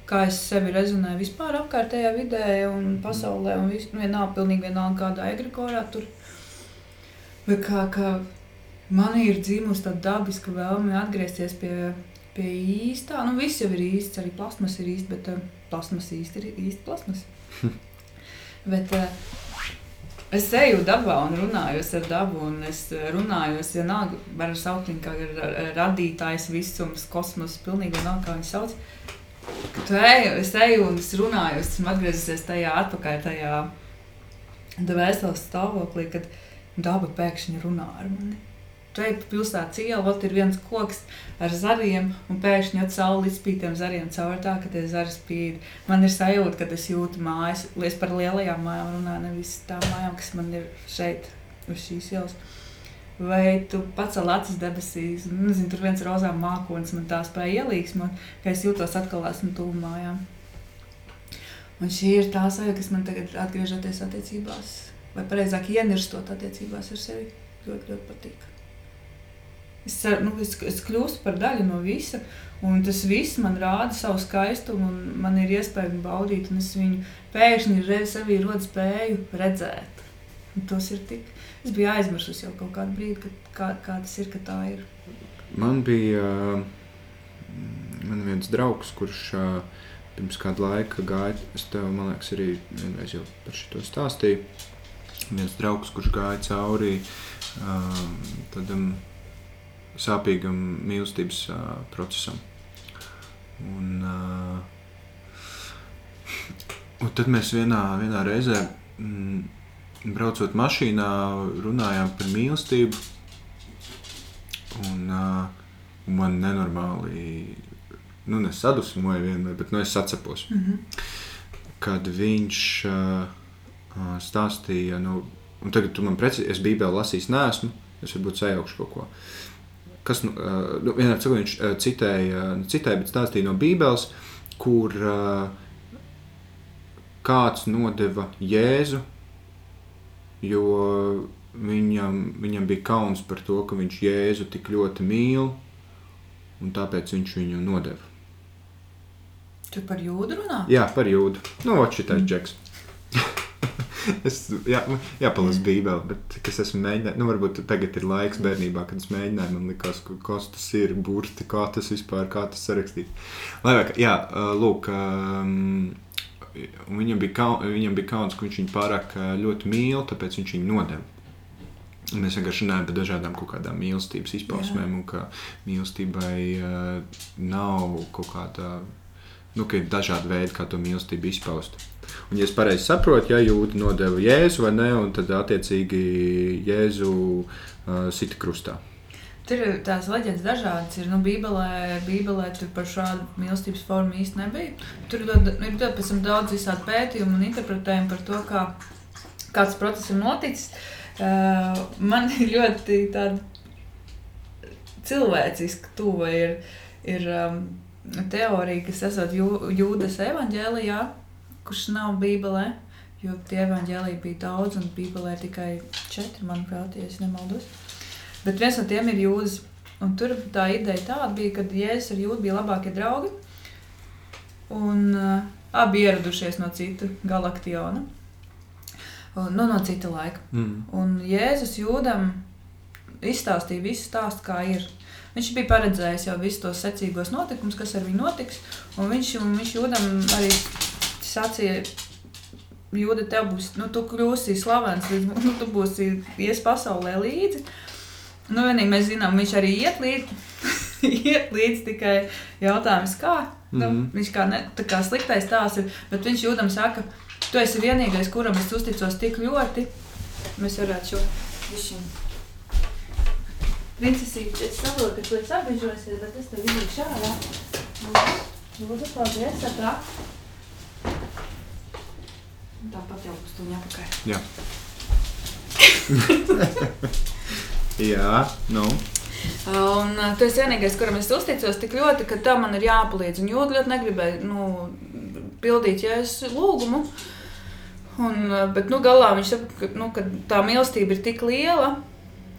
kā es sevi rezonēju vispār apkārtējā vidē un pasaulē, un vis, vienalga, pilnīgi vienalga kādā egregorā tur. Bet kā, kā man ir dzimusi tāda dabiska vēlme atgriezties pie, pie īstā, nu viss jau ir īsts, arī plasmas ir īsts, bet uh, plasmas īsti ir īsti plasmas. *laughs* Bet uh, es eju dabā un runāju ar dabu, un es eh, runāju, es vienalga varu saukt viņu kā radītājs, visums, kosmos, pilnīgi vienalga, kā viņi sauc. Tu eju, es eju un es runāju, es esmu atgriezusies tajā atpakaļ, tajā dvēseles stāvoklī, kad daba pēkšņi runā ar mani. Šeit pilsētas iela ir viens koks ar zariem, un pēkšņi at saule izspīd tiem zariem caur tā, ka tie zari spīd. Man ir sajūta, ka es jūtu mājas, es par lielajām mājām runāju, nevis tām mājām, kas man ir šeit uz šīs ielas. Vai tu pacēl acis debesīs, un nezinu, tur viens rozām mākonis man tā spēja ielīgsmot, ka es jūtos atkal esmu tuvu mājām. Un šī ir tā sajūta, kas man tagad atgriežoties attiecībās, vai pareizāk ienirstot attiecībās ar sevi, ļoti, ļoti patīk. Es, nu, es, es kļūstu par daļu no visa, un tas viss man rāda savu skaistumu, un man ir iespēja viņu baudīt, un es viņu pēkšņi sevī rodu spēju redzēt. Un tas ir tik. Es biju aizmirsusi jau kaut kādu brīdi, kad, kā, kā tas ir, ka tā ir. Man bija man viens draugs, kurš pirms kāda laika gāja. Es tev, man liekas, arī vienreiz jau par šo stāstīju. Viens draugs, kurš gāja cauri tādam. Um, sāpīgam mīlestības uh, procesam. Un, uh, un tad mēs vienā, vienā reizē, mm, braucot mašīnā, runājām par mīlestību. Un, uh, man nenormāli, nu, nesadusmoja vienmēr, bet nu, es atcepos. Mm -hmm. Kad viņš uh, stāstīja, nu, un tagad tu man precīzi, es bībeli lasījis, neesmu, es varbūt sajaukšu kaut ko. Uh, kas nu, nu, vienā cikā viņš citēja, nu, citēja, bet stāstīja no Bībeles, kur kāds nodeva Jēzu, jo viņam, viņam bija kauns par to, ka viņš Jēzu tik ļoti mīl, un tāpēc viņš viņu nodeva. Tu par jūdu runā? Jā, par jūdu. Nu, otrs mm. džeks. *laughs* *laughs* es jā, jāpalasa mm. Bībeli, bet kas esmu mēģinājis, nu, varbūt tagad ir laiks bērnībā, kad es mēģināju, man likās, ka, kas tas ir, burti, kā tas vispār, kā tas sarakstīt. Lai vai, jā, lūk, un viņam, bija kaun, viņam bija kauns, ka viņš viņu pārāk ļoti mīl, tāpēc viņš viņu nodeva. Mēs vienkārši runājam par dažādām kaut kādām mīlestības izpausmēm, Jā. un ka mīlestībai uh, nav kaut kāda, nu, ka ir dažādi veidi, kā to mīlestību izpaust. Un, ja es pareizi saprotu, ja jūta nodeva Jēzu vai un tad attiecīgi Jēzu uh, sita krustā. Tur ir tās leģendas dažādas. Ir, nu, Bībelē, Bībelē tur par šādu mīlestības formu īsti nebija. Tur ir ir ļoti daudz visādi pētījumu un interpretējumu par to, kā kāds process ir noticis. Uh, man ir ļoti cilvēciski tuva ir, ir um, teorija, kas esot jū, Jūdas evaņģēlijā, kurš nav Bībelē. Jo tie evaņģēlīji bija daudz, un Bībelē tikai četri, manuprāt, ja nemaldos. Bet viens no tiem ir jūdas. Un tur tā ideja tāda bija, ka Jēzus ar jūdu bija labākie draugi. Un uh, abi ieradušies no citu galaktiona. Un, nu, no cita laika. Mm. Un Jēzus jūdam izstāstīja visu stāstu, kā ir. Viņš bija paredzējis jau visus tos secīgos notikumus, kas ar viņu notiks. Un viņš, un viņš jūdam arī sacīja, Jūda, tev būs, nu, tu kļūsi slavens, nu, tu būsi ies pasaulē līdzi. Nu, vienīgi mēs zinām, viņš arī iet līdzi, *laughs* iet līdzi tikai jautājums, kā. Mm -hmm. nu, viņš kā, ne, kā sliktais tās ir, bet viņš jūtam saka, tu esi vienīgais, kuram es uzticos tik ļoti. Mēs varētu šo višķiņu. Princesīte, es saprotu, ka tu esi apbežosies, bet es tev izlīšu šādā. Lūdzu, paldies, atā. Tāpat jau uz to ņapakaļ. Jā. Jā, nu. Un tu esi vienīgais, kuram es uzticos tik ļoti, ka tam man ir jāpalīdz. Un ļoti, ļoti negribēju nu, pildīt jēzus lūgumu. Un, bet nu, galā viņš saka, ka, nu, ka tā mīlestība ir tik liela,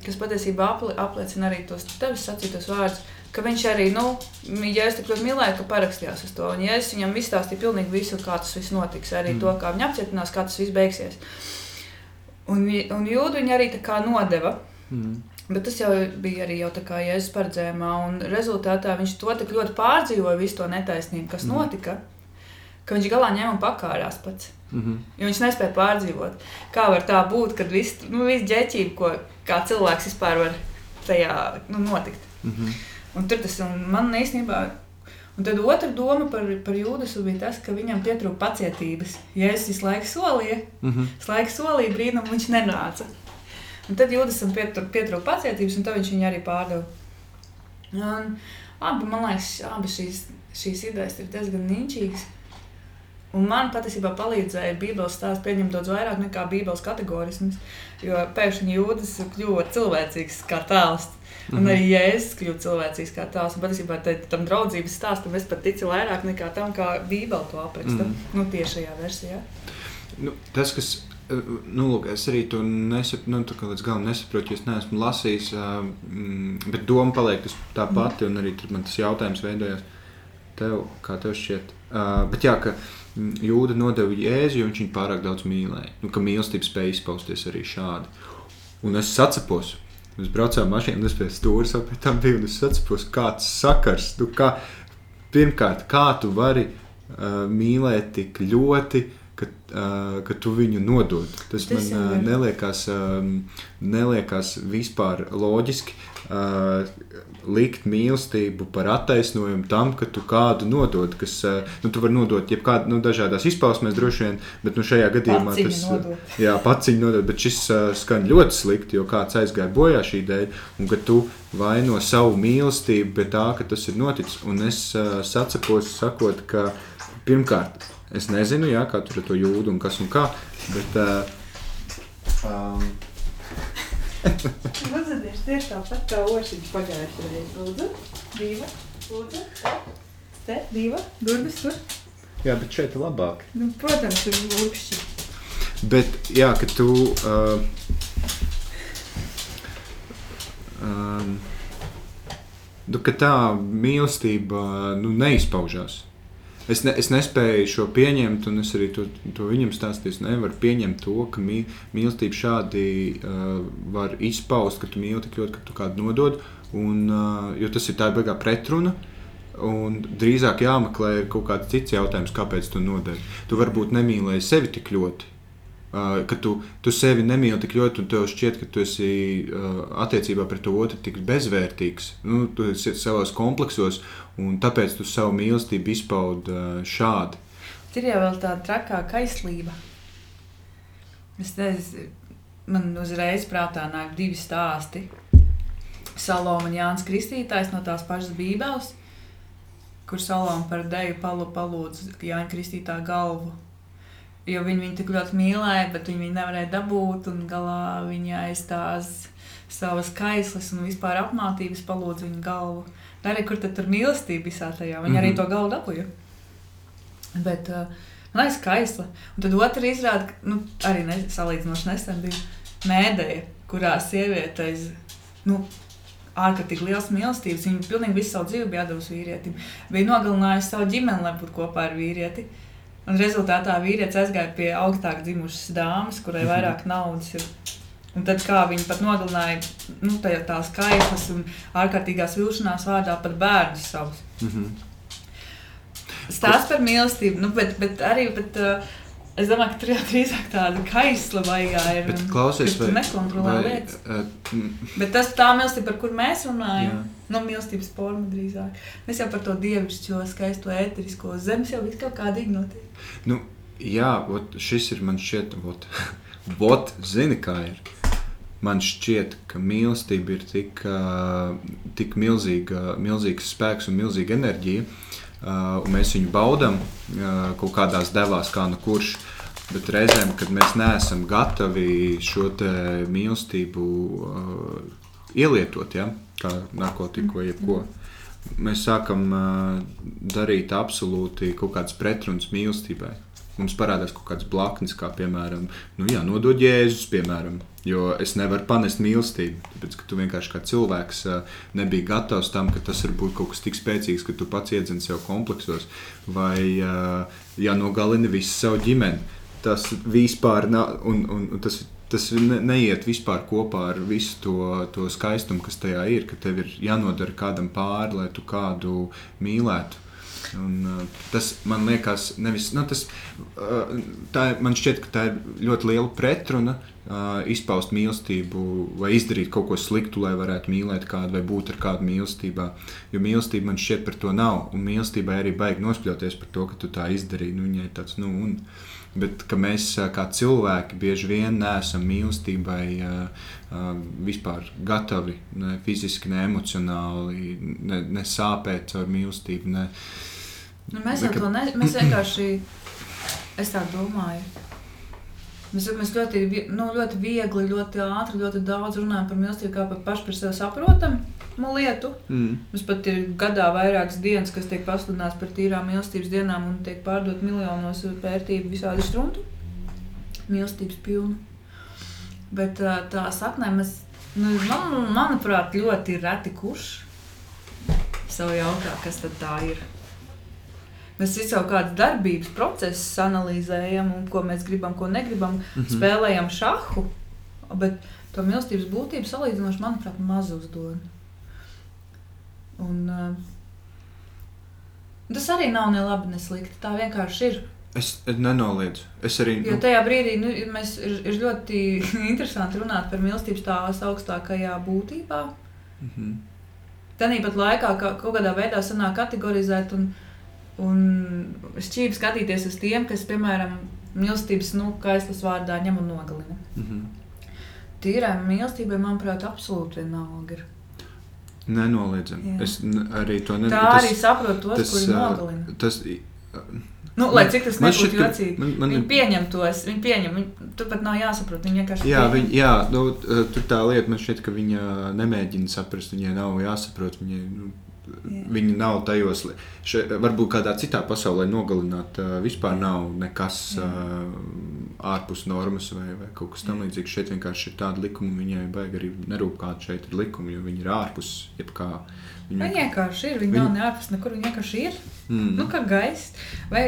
kas patiesībā apli, apliecina arī tos tevis sacītos vārdus. Ka viņš arī, nu, ja es tik ļoti mīlēju, ka parakstījās uz to. Un, ja es viņam izstāstīju pilnīgi visu, kā tas viss notiks, arī mm. to, kā viņa apcietinās, kā tas viss beigsies. Un, un jūdu viņa arī tā kā nodeva. Mm. Bet tas jau bija arī jau tā kā Jēzus paredzējumā, un rezultātā viņš to tik ļoti pārdzīvoja, visu to netaisnību, kas mm. notika, ka viņš galā ņēma un pakārās pats. Mm -hmm. Jo viņš nespēja pārdzīvot. Kā var tā būt, kad viss nu, vis ģeķība, ko kā cilvēks vispār var tajā nu, notikt. Mm -hmm. Un tur tas man īstenībā. Un tad otra doma par, par Jūdasu bija tas, ka viņam pietrūka pacietības. Ja es visu laiku solīju, mm -hmm. visu laiku solīju brīnumu, viņš nenāca. Un tad Jūdasam pietrūka pacietības, un tad viņš viņu arī pārdeva. Un abi, man liekas, abi šīs, šīs idejas ir diezgan niņķīgas. Un man patiesībā palīdzēja Bībeles stāsts pieņemt daudz vairāk nekā Bībeles kategorisms. Jo pēkšņi jūtas kļuva cilvēcīgs kā tēls. Un mm -hmm. arī Jēzus kļuva cilvēcīgs kā tēls. Un patiesībā tam draudzības stāstam es pat ticu vairāk nekā tam, kā Bībele to apraksta. Mm -hmm. Nu, tiešajā versijā. Nu, tas, kas Nu, lūk, es arī to nesaprotu, nu, līdz galam nesaprotu, jo es neesmu lasījis, uh, bet doma paliek tā mhm. pati, un arī man tas jautājums veidojās. Tev, kā tev šķiet? Uh, bet jā, ka jūda nodeva jēzu, jo viņš viņu pārāk daudz mīlēja. Nu, ka mīlestība spēja izpausties arī šādi. Un es sacepos. Mēs braucām mašīnā, un es pēc stūres pēc tam biju, un es sacepos, kāds sakars. Nu, kā, pirmkārt, kā tu vari uh, mīlēt tik ļoti, uh, ka, uh, ka tu viņu nodod. Tas, Tas man uh, neliekas, um, neliekas vispār loģiski. Uh, likt mīlestību par attaisnojumu tam, ka tu kādu nodod, kas, uh, nu, tu vari nodot jebkādu, nu, dažādās izpausmēs droši vien, bet, nu, šajā gadījumā paciņu tas, nodot. jā, paciņu nodot, bet šis uh, skan ļoti slikti, jo kāds aizgāja bojā šī dēļ, un ka tu vaino savu mīlestību pie tā, ka tas ir noticis, un es uh, sacepos sakot, ka pirmkārt, Es nezinu, jā, kā tur ir to jūdu un kas un kā. Bet, uh, um, *laughs* Lūdzu, tieši, tāpat kā ošiņš pagājušajā reizē. Lūdzu, diva, lūdzu, te, diva, durvis tur. Jā, bet šeit ir labāk. Nu, protams, tur ir lūkšķi. Bet, jā, ka tu... Uh, um, nu, ka tā mīlestība nu, neizpaužās. Es, ne, es nespēju šo pieņemt, un es arī to, to viņam stāstīju. Es nevaru pieņemt to, ka mī, mīlestība šādi uh, var izpaust, ka tu mīli tik ļoti, ka tu kādu nodod. Un, uh, jo tas ir tā beigā pretruna. Un drīzāk jāmeklē kaut kāds cits jautājums, kāpēc tu nodari. Tu varbūt nemīlēji sevi tik ļoti, ka tu, tu sevi nemīli tik ļoti, un tev šķiet, ka tu esi uh, attiecībā pret to otru tik bezvērtīgs. Nu, tu esi savos kompleksos, un tāpēc tu savu mīlestību izpaudi uh, šādi. Ir jau tāda trakā kaislība. Es nezinu, man uzreiz prātā nāk divi stāsti. Saloma un Jānis Kristītājs no tās pašas Bībeles kur Salām par deju palūdz Jāņa Kristītā galvu. Jo viņi viņu tik ļoti mīlēja, bet viņi viņu nevarēja dabūt, un galā viņa aiz tās savas kaislas un vispār apmātības palūdz viņa galvu. Arī kur tad tur mīlestība visā tajā, viņa mm -hmm. arī mhm. to galvu dabūja. Bet, uh, man liekas, kaisla. Un tad otra izrāda, nu, arī ne, salīdzinoši nesen bija mēdēja, kurā sieviete nu, ārkārtīgi liels mīlestības. Viņa pilnīgi visu savu dzīvi bija devusi vīrietim. Bija nogalinājusi savu ģimeni, lai būtu kopā ar vīrieti. Un rezultātā vīrietis aizgāja pie augstāk dzimušas dāmas, kurai mhm. vairāk naudas ir. Un tad, kā viņi pat nogalināja nu, tās kaislas un ārkārtīgās vilšanās vārdā pat bērnus savus. Mm -hmm. Stāsts par mīlestību, nu, bet, bet arī bet, uh, Es domāju, ka tur jau drīzāk tāda kaisla vaigā ir. Bet klausies, vai nekontrolē vai, lietas. Uh, bet tas tā mīlestība, par kur mēs runājam, jā. nu, mīlestības forma drīzāk. Mēs jau par to dievišķo, skaisto, ēterisko zemes jau it kā kādīgi notiek. Nu, jā, ot, šis ir man šķiet, ot, *laughs* ot, zini kā ir. Man šķiet, ka mīlestība ir tik, uh, tik milzīga, milzīgs spēks un milzīga enerģija, Uh, un mēs viņu baudām uh, kaut kādās devās, kā nu kurš. Bet reizēm, kad mēs neesam gatavi šo mīlestību uh, ielietot, ja, kā narkotiku vai jebko, mēs sākam uh, darīt absolūti kaut kādas pretrunas mīlestībai mums parādās kaut kāds blaknis, kā piemēram, nu, jā, nodod jēzus, piemēram. Jo es nevaru panest mīlestību, tāpēc ka tu vienkārši kā cilvēks nebija gatavs tam, ka tas var būt kaut kas tik spēcīgs, ka tu pats iedzini sev kompleksos vai jānogalini visu savu ģimeni. Tas vispār nav, un, un, un tas, tas ne, neiet vispār kopā ar visu to, to skaistumu, kas tajā ir, ka tev ir jānodara kādam pāri, lai tu kādu mīlētu. Un, uh, tas man liekas, nevis, nu, tas, uh, tā, man šķiet, ka tā ir ļoti liela pretruna. Uh, izpaust mīlestību vai izdarīt kaut ko sliktu, lai varētu mīlēt kādu vai būt ar kādu mīlestībā. Jo mīlestība man šķiet par to nav. Un mīlestībai arī baigi nospļauties par to, ka tu tā izdarīji. Nu, viņai tāds, nu, un, bet mēs kā cilvēki bieži vien neesam mīlestībai uh, uh, vispār gatavi, ne fiziski, ne emocionāli, ne, ne sāpēt caur mīlestību. Ne, uh, Nu, mēs jau to nezinām. Mēs *clears throat* vienkārši, es tā domāju, mēs, mēs ļoti, nu, ļoti viegli, ļoti ātri, ļoti daudz runājam par mīlestību, kā par pašu par sevi saprotamu lietu. Mm. Mums pat ir gadā vairākas dienas, kas tiek pasludināts par tīrām mīlestības dienām un tiek pārdot miljonos vērtību visādi struntu. Mīlestības pilnu. Bet tā saknē mēs, nu, man, manuprāt, ļoti reti kurš sev jautā, kas tad tā ir. Mēs visu kaut kādas darbības procesus analizējam, un ko mēs gribam, ko negribam, mm -hmm. spēlējam šahu. Bet to mīlestības būtību salīdzinoši, manuprāt, maz uzdod. Un, uh, tas arī nav ne labi, ne slikti. Tā vienkārši ir. Es nenoliedzu. Es arī. Jo tajā brīdī nu, mēs, ir, ir ļoti *laughs* interesanti runāt par mīlestības tās augstākajā būtībā. Mm -hmm. Tāpat laikā ka kaut kādā veidā sanāk kategorizēt un Un šķīvi skatīties uz tiem, kas, piemēram, mīlestības nu, kaislas vārdā ņem un nogalina. Mm -hmm. Tīrai mīlestībai, manuprāt, absolūti vienalga ir. Nenoliedzami. Es arī to nedomāju. Tā tas, arī saprot tos, tas, kuri nogalina. Tas, Nu, lai cik tas nebūtu jocīgi, man, man, viņi pieņem tos. Viņi pieņem, viņi, tur pat nav jāsaprot. Viņi vienkārši jā, viņi, jā nu, tur tā lieta man šķiet, ka viņa nemēģina saprast. Viņai nav jāsaprot. Viņai, nu, Viņi nav tajos, še, varbūt kādā citā pasaulē nogalināt. Vispār nav nekas uh, ārpus normas vai, vai kaut kas tamlīdzīgs. Šeit vienkārši ir tāda likuma, viņai baigi arī nerūp, kāda šeit ir likuma, jo viņi ir ārpus jebkā. Viņi, viņi vienkārši ir. Viņi, viņi... nav ne ārpus nekur, viņi vienkārši ir. Mm. Nu, kā gaisa. Vai...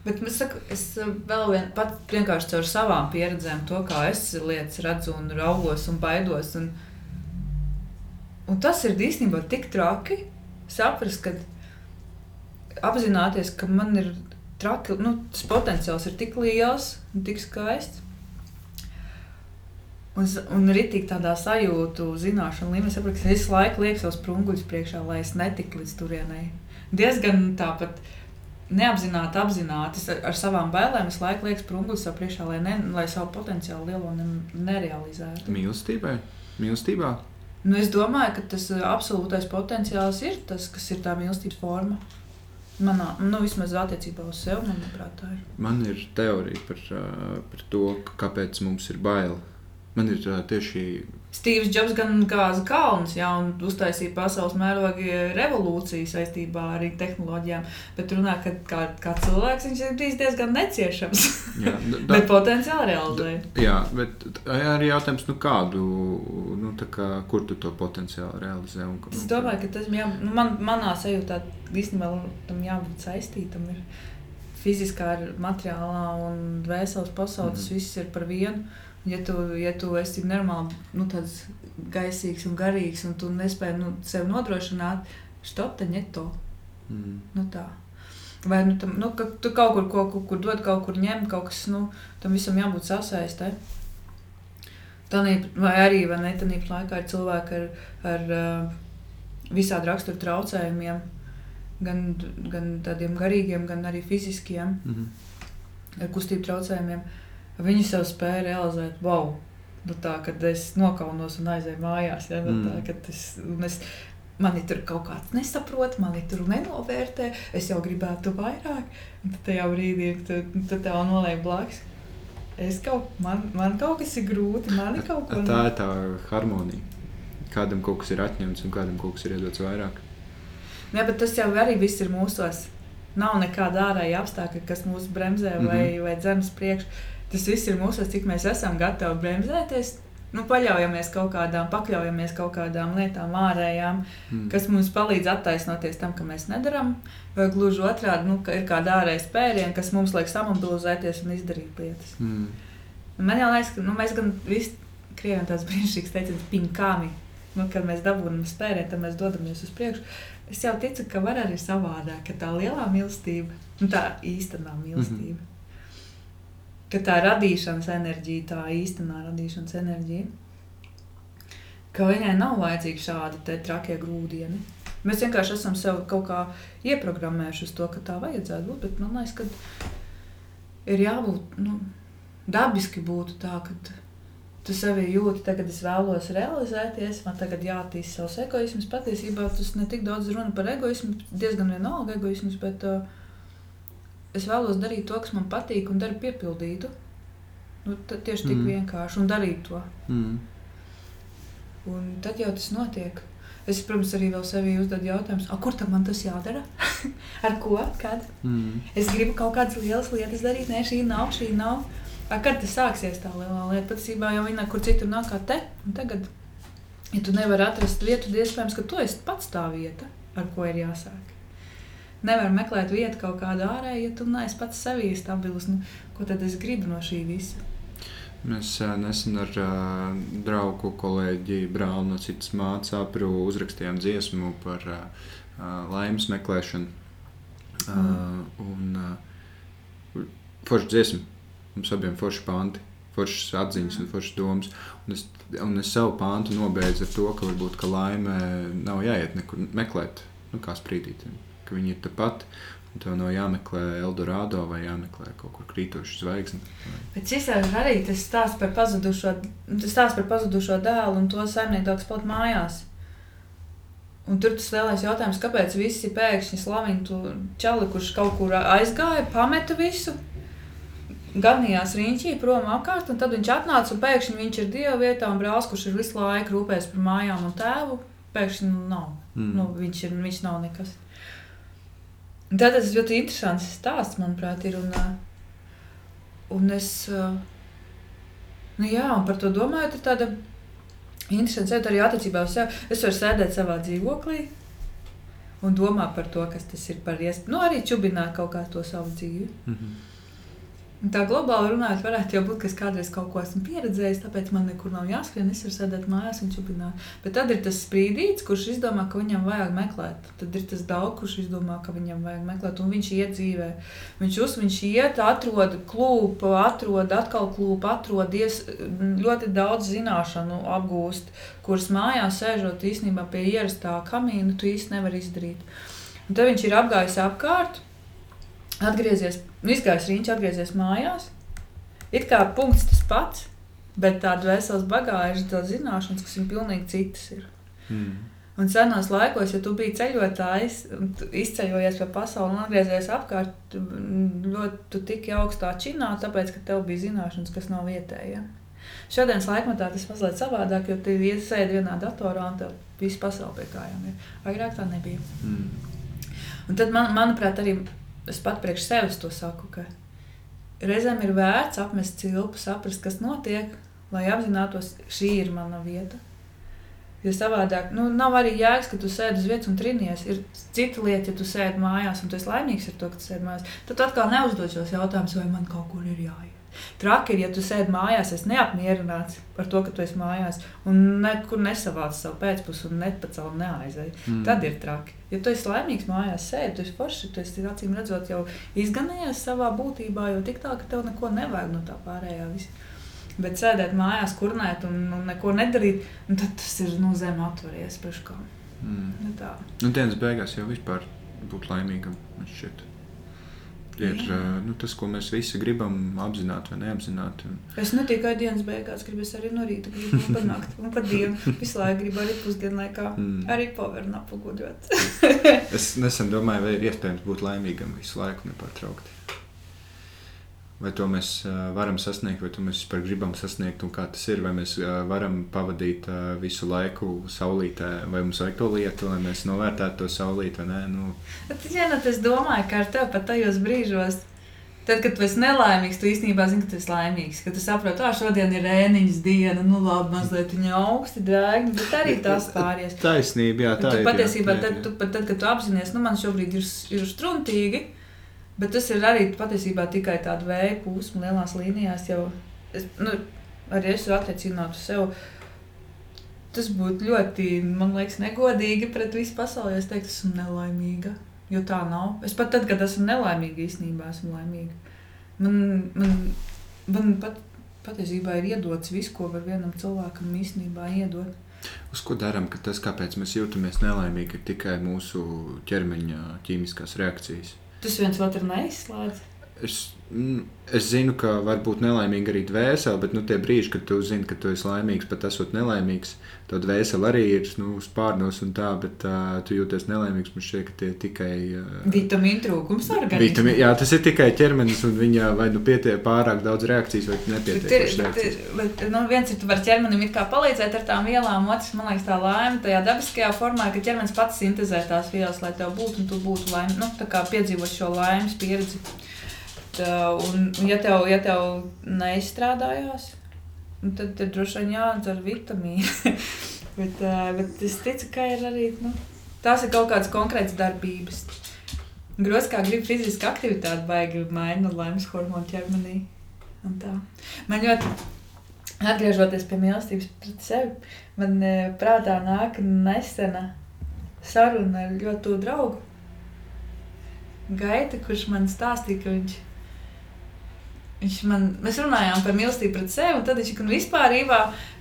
Bet es, saku, es vēl vien, pat vienkārši caur savām pieredzēm, to kā es lietas redzu un raugos un baidos. Un, uh, Un tas ir īstenībā tik traki saprast, ka apzināties, ka man ir traki, nu, tas potenciāls ir tik liels un tik skaists. Un, un ritīgi tādā sajūtu, zināšanu līmenī, saprotu, ka es visu laiku lieku savus sprunguļus priekšā, lai es netiktu līdz turienei. Diezgan tāpat neapzināti, apzināti ar, ar savām bailēm, es laiku lieku sprunguļus priekšā, lai, ne, lai savu potenciālu lielo ne, nerealizētu. Mīlestībai? Mīlestībā? Nu, es domāju, ka tas ā, absolūtais potenciāls ir tas, kas ir tā mīlestības forma. Manā, nu, vismaz attiecībā uz sevi, manuprāt, tā ir. Man ir teorija par, ā, par to, kāpēc mums ir bail. Man ir ā, tieši Stīvs Džobs gan gāza kalnus, un uztaisīja pasaules mēroga revolūciju saistībā ar tehnoloģijām. Bet runā, ka kā, kā cilvēks viņš ir bijis diezgan neciešams. jā, da, *laughs* bet potenciāli realizēja. Jā, bet arī jautājums, nu kādu, nu kā, kur tu to potenciāli realizē? Un, Es domāju, ka tas jā, nu, man, manā sajūtā īstenībā tam jābūt saistītam. Ir fiziskā, materiālā un dvēseles pasaule. Tas Mhm. viss ir par vienu. Ja tu, ja tu esi normāli nu, tāds gaisīgs un garīgs, un tu nespēji nu, sev nodrošināt, te neto. Mm. Nu, tā. Vai nu, tam, nu, ka tu kaut kur, kaut, kur, kur dod, kaut kur ņem, kaut kas nu, tam visam jābūt sasaistē. Tanī, vai arī vai ne, tādā laikā ir cilvēki ar, ar uh, visādi rakstura traucējumiem, gan, gan tādiem garīgiem, gan arī fiziskiem, Mm -hmm. ar kustību traucējumiem. Viņi sev spēja realizēt, wow, nu, tā, kad es nokaunos un aizēju mājās. Ja, nu, Mm. tā, kad es, es, Mani tur kaut kāds nesaprot, mani tur nenovērtē. Es jau gribētu vairāk. Un tad tajā brīdī, kad tu tev noliek blakus, es kaut, man, man kaut kas ir grūti, man ir kaut ko *laughs* Tā ir tā harmonija. Kādam kaut kas ir atņemts un kādam kaut kas ir iedots vairāk. Jā, bet tas jau arī viss ir mūsos. Nav nekāda ārēja apstākļa, kas mūs bremzē vai, mm -hmm. vai dzenas priekšā. Tas viss ir mūsos, cik mēs esam gatavi bremzēties. Nu, paļaujamies kaut kādām, pakļaujamies kaut kādām lietām ārējām, Mm. kas mums palīdz attaisnoties tam, ka mēs nedarām. Vai gluži otrādi, nu, ka ir kāda ārēja spēriena, kas mums liek samobilizēties un izdarīt lietas. Mm. Man liekas, ka nu, mēs gan visi krieviem tāds *laughs* brīnišķīgs teiciens, pinkāmi. Nu, kad mēs dabūjam spērienu, tad mēs dodamies uz priekšu. Es jau ticu, ka var arī savādāk, ka tā lielā mīlestība, nu, tā īstenā mīlestība, mm -hmm. Ka tā radīšanas enerģija, tā īstenā radīšanas enerģija, ka viņai nav vajadzīgi šādi trakie grūdieni. Mēs vienkārši esam sev kaut kā ieprogrammējuši uz to, ka tā vajadzētu būt, bet man liekas, ka ir jābūt, nu, dabiski būtu tā, ka tu sevi jūti, tagad es vēlos realizēties, man tagad jāattīst savs egoisms. Patiesībā tas ne tik daudz runa par egoismu, diezgan vienalga egoisms, bet uh, es vēlos darīt to, kas man patīk un daru piepildītu. Nu, tad tieši tik Mm. vienkārši un darīt to. Mm. Un tad jau tas notiek. Es, protams, arī vēl sev uzdevu jautājumu, kur tam man tas jādara? *laughs* Ar ko? Kad? Mm. Es gribu kaut kādas lielas lietas darīt, nē, šī nav, šī nav. A, kad tas sāksies tā lielā lieta? Patiesībā jau viņa kur citur nav kā te. Un tagad, ja tu nevari atrast vietu, tad iespējams, ka tu esi pats tā vieta, ar ko ir jāsāk. Nevar meklēt vietu kaut kādā ārēji, ja tu neesi pats sevī stabils. Nu, ko tad es gribu no šī visa? Mēs nesen ar uh, draugu kolēģi Brānu no citas mācāpru uzrakstījām dziesmu par uh, laimes meklēšanu. Mm. Uh, un uh, forši dziesmu. Mums abiem forši panti, foršas atziņas un foršas domas. Un es, un es savu pāntu nobeidzu ar to, ka varbūt ka laime nav jāiet nekur meklēt, nu, kā sprīdīt. Ka viņi ir tepat, un tev nav jāmeklē Eldorado vai jāmeklē kaut kur krītoša zvaigzne. Bet šis arī tas stāsts par pazudušo, tas stāsts par pazudušo dēlu un to saimnieku, paliek mājās. Un tur tas lielais jautājums, kāpēc visi pēkšņi slavina to čali, kurš kaut kur aizgāja, pameta visu, ganījās riņķī prom apkārt, un tad viņš atnāca un pēkšņi viņš ir dieva vietā un brālis, kurš ir visu laiku rūpējies par mājām un tēvu, pēkšņi nu, nav. Mm. Nu, viņš, ir, viņš nav nekas. Tad tas ļoti interesants stāsts, manuprāt, ir. Un, un es, nu jā, un par to domājot, ir tāda interesanta lieta arī attiecībā uz sevi. Es varu sēdēt savā dzīvoklī un domāt par to, kas tas ir par iespēju. Nu, arī čubināt kaut kā to savu dzīvi. Mm -hmm. Tā globāli runājot, varētu jau būt, ka es kādreiz kaut ko esmu pieredzējis, tāpēc man nekur nav jāskrien. Es varu sēdēt mājās un čupināt. Bet tad ir tas sprīdīts, kurš izdomā, ka viņam vajag meklēt. Tad ir tas daudz, kurš izdomā, ka viņam vajag meklēt, un viņš iet dzīvē. Viņš uz viņš iet, atrod klūpu, atrod atkal klūpu, atrod ies, ļoti daudz zināšanu apgūst, kuras mājās sēžot īstenībā pie ierastā kamīna, tu īsti nevari izdarīt. Un tad viņš ir apgājis apkārt atgriezies, nu, izgājis riņķis, atgriezies mājās. It kā punkts tas pats, bet tāda vesels bagāža, tā zināšanas, kas ir pilnīgi citas. Ir. Mm. Un senos laikos, ja tu biji ceļotājs, izceļojies pa pasauli un atgriezies apkārt, tu ļoti tiki augstā činā, tāpēc, ka tev bija zināšanas, kas nav vietējie. Šodienas laikmatā tas mazliet savādāk, jo tu iesēdi vienā datorā un tev viss pasaule pie kājām ir. Agrāk tā nebija. Mm. Un tad, man, manuprāt, arī es pat priekš sevis to saku, ka reizēm ir vērts apmest cilpu, saprast, kas notiek, lai apzinātos, šī ir mana vieta. Jo savādāk, nu, nav arī jēgas, ka tu sēdi uz vietas un trinies. Ir cita lieta, ja tu sēdi mājās un tu esi laimīgs ar to, ka tu sēdi mājās. Tad atkal neuzdod šos jautājumus, vai man kaut kur ir jāiet. Traki ir, ja tu sēdi mājās, esi neapmierināts par to, ka tu esi mājās, un nekur nesavāc savu pēcpusi un nepacēl neaizēji. Mm. Tad ir traki. Ja tu esi laimīgs mājās, sēdi, tu esi forši, tu esi acīm redzot jau izganījies savā būtībā, jo tik tā, ka tev neko nevajag no tā pārējā. Visi. Bet sēdēt mājās, kurnēt un, un neko nedarīt, un tad tas ir no nu, zemes atveries priekš kā. Mm. Nu, tā. Nu, dienas beigās jau vispār būt laimīgam, man šķiet ir nu, tas, ko mēs visi gribam apzināti vai neapzināti. Es ne tikai dienas beigās gribu, es arī no rīta gribu panākt, un pat dienu visu laiku gribu arī pusdienlaikā, mm. arī povernu apgudrot. es nesen domāju, vai ir iespējams būt laimīgam visu laiku nepārtraukti. Vai to mēs varam sasniegt, vai to mēs vispār gribam sasniegt, un kā tas ir, vai mēs varam pavadīt visu laiku saulītē, vai mums vajag to lietu, lai mēs novērtētu to saulīti vai nē. Nu. Ja, nu, es domāju, ka ar tevi pat tajos brīžos, tad, kad tu esi nelaimīgs, tu īstenībā zini, ka tu esi laimīgs. Kad tu saproti, ka šodien ir ēniņas diena, nu labi, mazliet viņa augsti dēgni, bet arī tas pāries. Taisnība, jā, tā tu ir. Patiesībā, jā, tad, tu, tad, kad tu apzinājies, nu man šobrīd ir, ir struntīgi Bet tas ir arī patiesībā tikai tāda vēja plūsma lielās līnijās. Jau, es, nu, arī es attiecinātu sev. Tas būtu ļoti, man liekas, negodīgi pret visu pasauli, es teiktu, esmu nelaimīga. Jo tā nav. Es pat tad, kad esmu nelaimīga, īstenībā esmu laimīga. Man, man, man pat, patiesībā ir iedots viss, ko var vienam cilvēkam īstenībā iedot. Uz ko darām, ka tas, kāpēc mēs jūtamies nelaimīgi, ir tikai mūsu ķermeņa ķīmiskās reakcijas? Tas viens otru neizslēdz. Es, es zinu, ka var būt nelaimīga arī dvēsele, bet nu, tie brīži, kad tu zini, ka tu esi laimīgs, pat esot nelaimīgs, tad dvēsele arī ir nu, spārnos un tā, bet uh, tu jūties nelaimīgs. Man šķiet, ka tie tikai. Uh, vitamīnu trūkums organismā. Vitamī, jā, tas ir tikai ķermenis, un viņa vai nu pietiek pārāk daudz reakcijas, vai nepietiek. Bet, ir, bet, bet, nu, viens ir, tu vari ķermenim it kā palīdzēt ar tām vielām, otrs, man liekas, tā laime tajā dabiskajā formā, ka ķermenis pats sintēzē tās vielas, lai tev būtu, un tu būtu laime, nu, tā kā piedzīvot šo laimes pieredzi. Un, ja tev, ja tev neizstrādājās, Un tad ir droši vien jāatdzer vitamīni. *laughs* bet, bet es ticu, ka ir arī nu, tās ir kaut kādas konkrētas darbības. Grozs kā grib fiziski aktivitāti, baigi maina laimes hormonu ķermenī. Man ļoti, atgriežoties pie mīlestības pret sevi, man prātā nāk nesena saruna ar ļoti tuvu draugu. Gaita, kurš man stāstīja, ka viņš ir Viņš man, mēs runājām par mīlestību pret sevi, un tad viņš ir vispār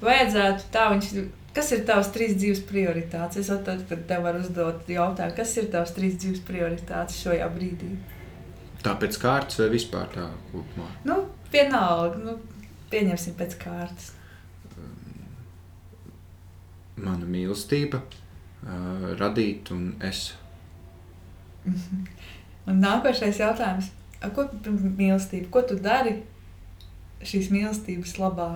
vajadzētu tā. Viņš, kas ir tavs trīs dzīves prioritātes? Es tad tev varu uzdot jautājumu, kas ir tavs trīs dzīves prioritātes šajā brīdī? Tā pēc kārtas vai vispār tā kopumā? Nu, vienalga, nu, pieņemsim pēc kārtas. Mana mīlestība, uh, radīt un es. *laughs* un nākošais jautājums ko tu mīlestība, ko tu dari šīs mīlestības labā?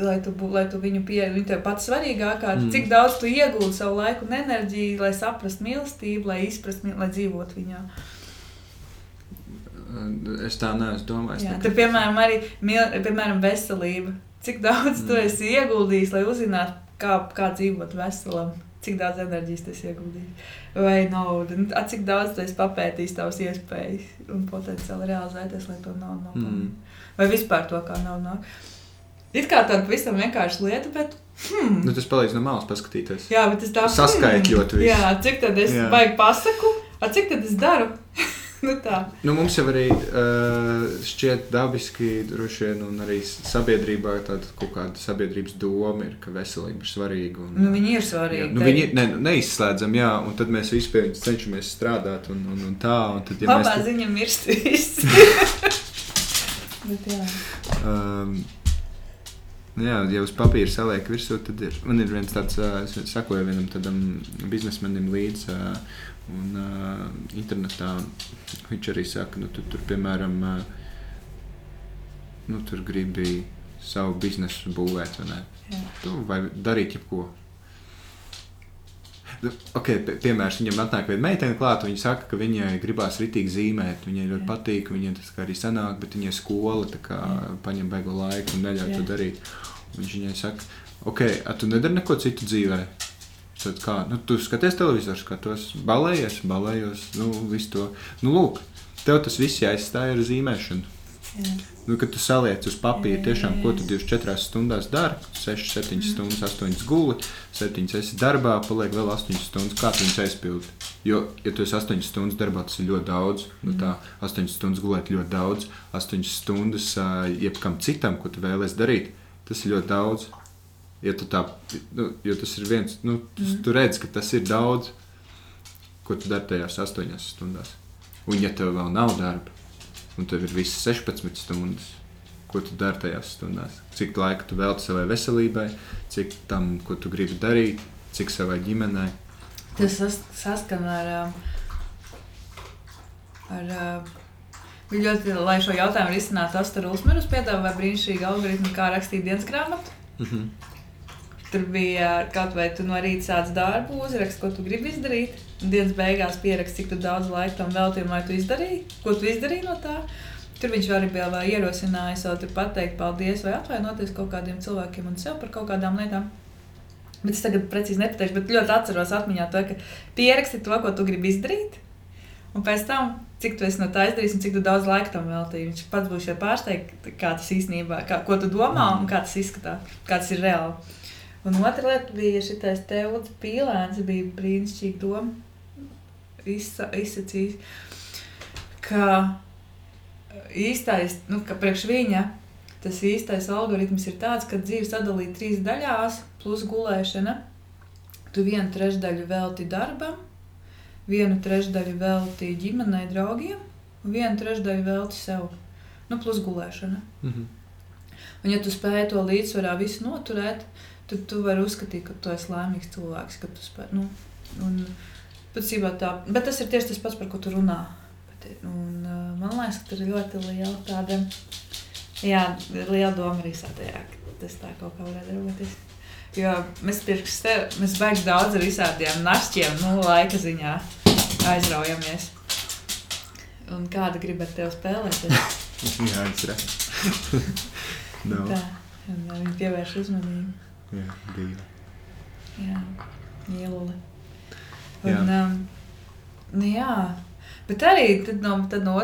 Lai tu, lai tu viņu pieņemtu, viņa tev pats svarīgākā, mm. cik daudz tu iegūti savu laiku un enerģiju, lai saprastu mīlestību, lai izprastu, lai dzīvotu viņā. Es tā neesmu domājis. Jā, tur, piemēram, arī mīl, piemēram, veselība. Cik daudz mm. tu esi ieguldījis, lai uzzinātu, kā, kā dzīvot veselam? Cik daudz enerģijas tas ieguldīs, vai naudu, a, cik daudz tas papētīs tavas iespējas un potenciāli realizēties, lai to naudu nopelnītu. Mm. Vai vispār to kā naudu nāk. It kā tāda pavisam vienkārša lieta, bet. Hmm. Nu, tas palīdz no malas paskatīties. Jā, bet tas tā saskaitļot visu. Jā, cik tad es baigi pasaku, a cik tad es daru? *laughs* *laughs* nu, tā. nu, mums jau arī uh, šķiet dabiski, droši vien, un arī sabiedrībā tāda kaut kāda sabiedrības doma ir, ka veselība ir svarīga. Un, nu, viņi ir svarīgi. Jā, nu, viņi ne, neizslēdzam, jā, un tad mēs visi pie viņiem cenšamies strādāt un, un, un tā. Un tad, ja Labā mēs... ziņa mirst viss. *laughs* *laughs* bet, jā. Um, Jā, ja uz papīra saliek virsū, tad ir. Man ir viens tāds, es sakoju vienam tādam biznesmenim līdzi, un uh, internetā viņš arī saka, nu, tu tur, piemēram, uh, nu, tur gribi savu biznesu būvēt, vai? Tu, vai darīt jebko. Okay, piemēram, viņam atnāk viena meitene klāta. Viņa saka, ka viņai gribās rītīgi zīmēt. Viņai ļoti patīk, viņai tas arī sanāk, bet viņai skola kā, paņem beigu laiku un neļauj to darīt. Viņš viņai saka, ok, tu nedari neko citu dzīvē. Kā, nu, tu skaties televizoru, skatos, balējies, balējos, nu, visu to. Nu, lūk, tev tas viss jāizstāj ar zīmēšanu. Jā. Nu, kad tu saliec uz papīra, tiešām, ko tu 24 stundās dari, 6, 7 mm. stundas, 8 guli, 7 esi darbā, paliek vēl 8 stundas. Kā tu viņus aizpildi? Jo, ja tu esi 8 stundas darbā, tas ir ļoti daudz. Nu, tā 8 stundas gulēt ļoti daudz, 8 stundas jebkam citam, ko tu vēlēsies darīt tas ir ļoti daudz. Ja tā, nu, jo tas ir viens, nu, tu, mm. tu redz, ka tas ir daudz, ko tu dari tajās astoņās stundās. Un, ja tev vēl nav darba, un tev ir visas 16 stundas, ko tu dari tajās stundās, cik laika tu veltīji savai veselībai, cik tam, ko tu gribi darīt, cik savai ģimenei. Tas sas, saskan ar, ar Ļoti, lai šo jautājumu risinātu, Astra Ulsmerus piedāvāja brīnišķīgu algoritmu, kā rakstīt dienas grāmatu. Mm -hmm. Tur bija kaut vai tu no rīta sāc darbu, uzrakst, ko tu gribi izdarīt. Dienas beigās pierakst, cik daudz laika tam veltīji, lai tu izdarītu, ko tu izdarīji no tā. Tur viņš arī bija vēl ierosinājis, vēl pateikt paldies vai atvainoties kaut kādiem cilvēkiem un sev par kaut kādām lietām. Bet es tagad precīzi nepateikšu, bet ļoti atceros atmiņā to, ka pieraksti to, ko tu gribi izdarīt. Un pēc tam cik tu no tā izdarīsi un cik daudz laika tam veltīji. Viņš pats būs pārsteigts, kā tas īstenībā, kā, ko tu domā un kā tas izskatās, kā tas ir reāli. Un otra lieta bija šis tevs pīlēns, bija brīnišķīgi doma. Izsa, izsacījis, ka īstais, nu, ka priekš viņa tas īstais algoritms ir tāds, ka dzīve sadalīta trīs daļās, plus gulēšana. Tu vienu trešdaļu velti darbam, vienu trešdaļu veltīju ģimenei, draugiem, un vienu trešdaļu veltīju sev. Nu, plus gulēšana. Mm -hmm. Un, ja tu spēj to līdzsvarā visu noturēt, tad tu vari uzskatīt, ka tu esi laimīgs cilvēks. Spēj, nu, un, tā, bet tas ir tieši tas pats, par ko tu runā. Bet, un, man liekas, ka tur ir ļoti liela tāda, jā, liela doma arī satējā, ka tas tā kaut kā varētu darboties. Jo mēs pirms tam mēs baigām daudz ar visādiem našķiem, nu, laika ziņā aizraujamies. Un kāda grib ar tevi spēlēties? *laughs* Jā, es redzu. *laughs* no. Tā, un viņi pievērš uzmanību. Jā, divi. Jā, ielule. Un, jā. Um, nu, jā. Bet arī tad no, tad no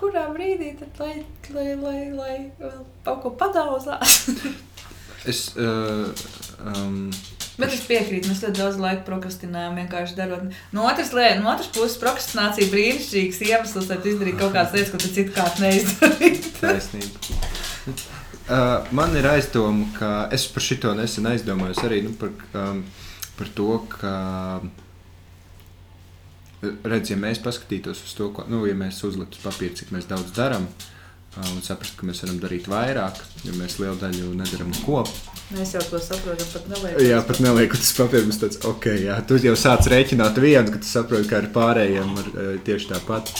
kurā brīdī tad, lai, lai, lai, lai vēl kaut ko padauzās. *laughs* Es, uh, um, Bet es piekrītu, mēs ļoti daudz laika prokrastinējam, vienkārši darot. No otras, liet, no otras puses, prokrastinācija brīnišķīgs iemesls, lai izdarītu kaut kādas lietas, ko tu citkārt neizdarītu. Taisnība. *laughs* Uh, man ir aizdoma, ka es par šito nesen aizdomājos arī nu, par, um, par to, ka, redz, ja mēs paskatītos uz to, ko, nu, ja mēs uzliktu uz papīra, cik mēs daudz darām, uh, un saprast, ka mēs varam darīt vairāk, jo mēs lielu daļu nedaram neko. Mēs jau to saprotam, pat neliekot. Jā, pat neliekot uz papīra. Mums tāds, ok, jā, tu jau sāc rēķināt vienu, ka tu saproti, kā ar pārējiem ar, tieši tāpat.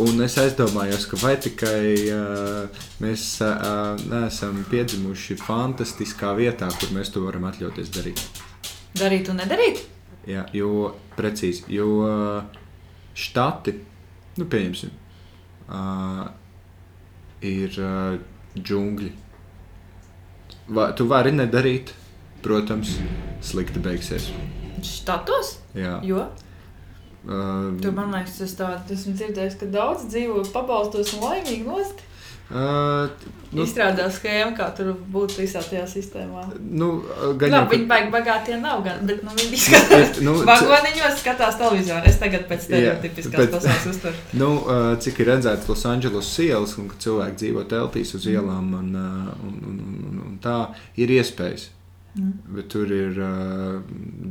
Un es aizdomājos, ka vai tikai uh, mēs uh, neesam piedzimuši fantastiskā vietā, kur mēs to varam atļauties darīt. Darīt un nedarīt? Jā, jo precīzi, jo uh, štati, nu, pieņemsim, uh, ir uh, džungļi. Va, tu vari nedarīt, protams, slikti beigsies. Štatos? Jā. Jo? Uh, Tur man liekas, tas tāds esmu dzirdējis, ka daudz dzīvo pabalstos un laimīgi nost. uh, Nu, Izstrādā schēmu, kā tur būtu visā tajā sistēmā. nu, gan jau, viņi baigi bagātie nav, gan, bet nu, viņi skatās. nu, Vagoniņos skatās televizorā. Es tagad pēc stereotipiskās bet- pasaules uztveru. Nu, uh, cik ir redzēts Losandželos ielas, un ka cilvēki dzīvo teltīs uz ielām, un, uh, un, un, un, un tā ir iespējas. Mm. Bet tur ir uh,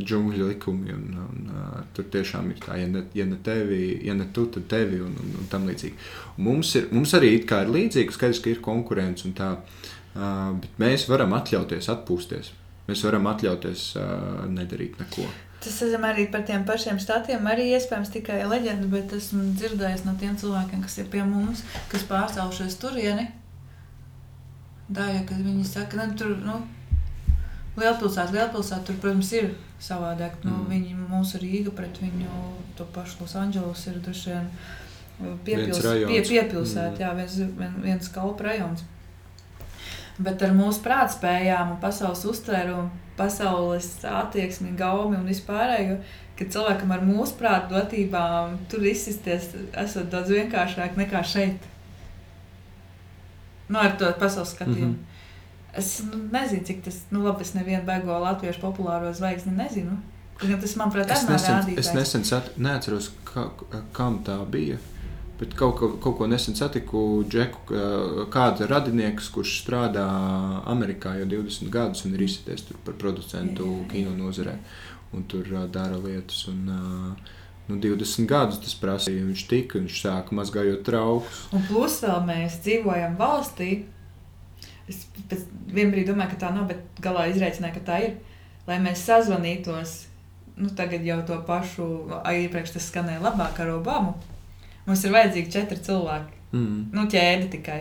džungļu likumi, un, un uh, tur tiešām ir tā, ja ne, ja ne tevi, ja ne tu, tad tevi, un, un, un tam līdzīgi. Un mums, ir, mums arī ir līdzīgi, skaidrs, ka ir konkurence un tā, uh, bet mēs varam atļauties atpūsties. Mēs varam atļauties uh, nedarīt neko. Tas esam arī par tiem pašiem statiem. Arī iespējams tikai leģenda, bet esmu dzirdējis no tiem cilvēkiem, kas ir pie mums, kas pārstāvušies turieni. Daļa, kad viņi saka, ka tur, nu, lielpilsēta, lielpilsēta, tur, protams, ir savādāk. Nu, Mm. mm. Viņi mūsu Rīga pret viņu, to pašu Losandželos ir droši vien piepils, Viens rajons. pie, piepilsēta, Mm. jā, viens, vien, viens kalpa rajons. Bet ar mūsu prātspējām, pasaules uztvērumu, pasaules attieksmi, gaumi un vispārējo, ka cilvēkam ar mūsu prātu dotībām tur izsisties, esot daudz vienkāršāk nekā šeit. Nu, ar to pasaules skatījumu. Mm. -hmm. Es nu, nezinu, cik tas, nu, labi, es nevienu beigo latviešu populāro zvaigzni nezinu. Tas, manuprāt, Es nesen, es nesen sat, neatceros, ka, kam tā bija. Bet kaut ko, kaut ko nesen satiku Džeku, kādu radinieku, kurš strādā Amerikā jau 20 gadus un ir tur par producentu Jā, jā, jā. kino nozarē. Un tur dara lietas. Un, uh, nu, 20 gadus tas prasīja. Viņš tika, viņš sāka mazgājot traukus. Un plus vēl mēs dzīvojam valstī. Es pēc vienā brīdī domāju, ka tā nav, bet galā izreicināju, ka tā ir. Lai mēs sazvanītos, nu tagad jau to pašu, iepriekš tas skanēja labāk ar Obamu. Mums ir vajadzīgi četri cilvēki. Mm. Nu, ķēde tikai.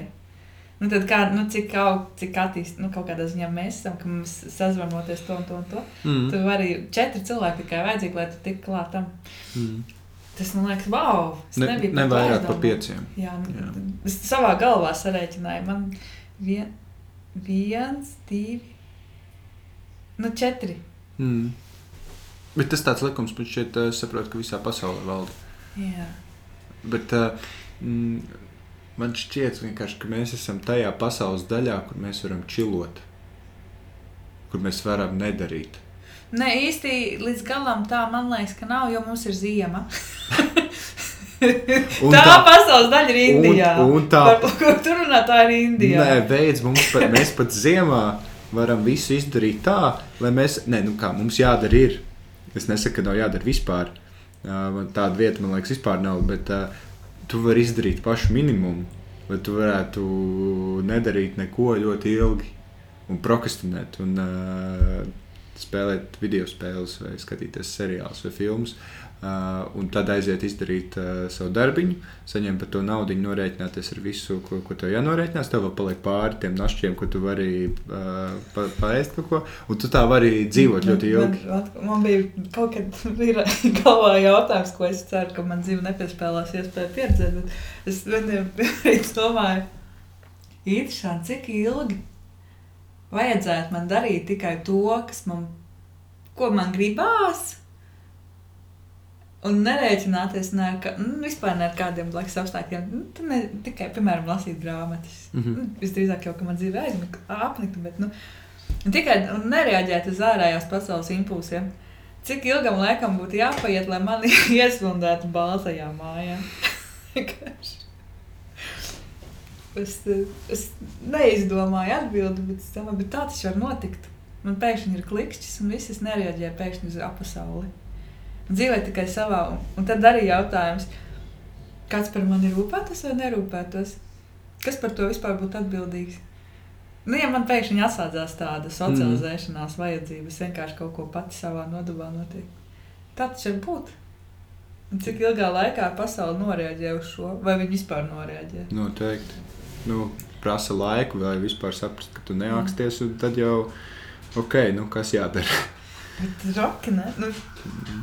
Nu, tad kā, nu, cik, kaut, cik attīst, nu, kaut kādā ziņā mēs esam, ka mums sazvanoties to un to un to. Mm. Tur arī četri cilvēki tikai vajadzīgi, lai tu tiktu klātam. Mm. Tas man liekas, wow! Es Ne, nebiju ne vairāk par pieciem. Jā, Jā. jā. Es savā galvā sarēķināju, man vien, viens, divi, nu četri. Mm. Bet tas tāds likums, man šķiet, uh, saprot, ka visā pasaulē valda. Jā. Bet uh, mm, man šķiet, vienkārši, ka mēs esam tajā pasaules daļā, kur mēs varam čilot, kur mēs varam nedarīt. Nē, īsti līdz galam tā man liekas, ka nav, jo mums ir ziema. *laughs* Un tā, tā pasaules daļa ir Indijā. Un, un tā, Par ko tur runā, tā ir Indijā. nē, beidz, mums pat, mēs pat ziemā varam visu izdarīt tā, lai mēs, nē, nu kā mums jādara ir. Es nesaku, ka nav jādara vispār. Man tāda vieta, man liekas, vispār nav, bet uh, tu vari izdarīt pašu minimumu, lai tu varētu nedarīt neko ļoti ilgi un prokrastinēt. Un, uh, spēlēt video spēles, vai skatīties seriālus vai filmus. Uh, un tad aiziet izdarīt uh, savu darbiņu, saņemt par to naudu, norēķināties ar visu, ko, ko tev jānorēķinās. Tev vēl paliek pāri tiem našķiem, ko tu vari uh, pa, paēst kaut ko. Un tu tā vari dzīvot ļoti ilgi. Man, man, man bija kaut kad *laughs* ir galvā jautājums, ko es ceru, ka man dzīve nepiespēlēs iespēju pieredzēt. Bet es vienkārši domāju, interesanti, cik ilgi vajadzētu man darīt tikai to, kas man, ko man gribās. Un nerēķināties ne ar, ka, nu, vispār ne ar kādiem blakus apstākļiem. Nu, tu ne, tikai, piemēram, lasīt grāmatas. Mm. -hmm. Visdrīzāk jau, ka man dzīve aizmigt, apnikta, bet nu, tikai un nereaģēt uz ārējās pasaules impulsiem. Cik ilgam laikam būtu jāpaiet, lai mani *laughs* iesvundētu baltajā mājā? *laughs* Es, es neizdomāju atbildi, bet, es domāju, bet tā tas var notikt. Man pēkšņi ir klikšķis, un viss nereaģē pēkšņi uz apasauli. Dzīvē tikai savā. Un, tad arī jautājums, kāds par mani rūpētos vai nerūpētos? Kas par to vispār būtu atbildīgs? Nu, ja man pēkšņi atsādzās tāda socializēšanās mm. vajadzība, es vienkārši kaut ko pati savā nodabā notiek. Tā tas var būt. Un cik ilgā laikā pasaule noreaģē uz šo, vai viņi vispār noreaģē? Noteikti. Nu, prasa laiku, lai vispār saprastu, ka tu neāksties, un tad jau, ok, nu kas jādara. Bet roki, ne? Nu,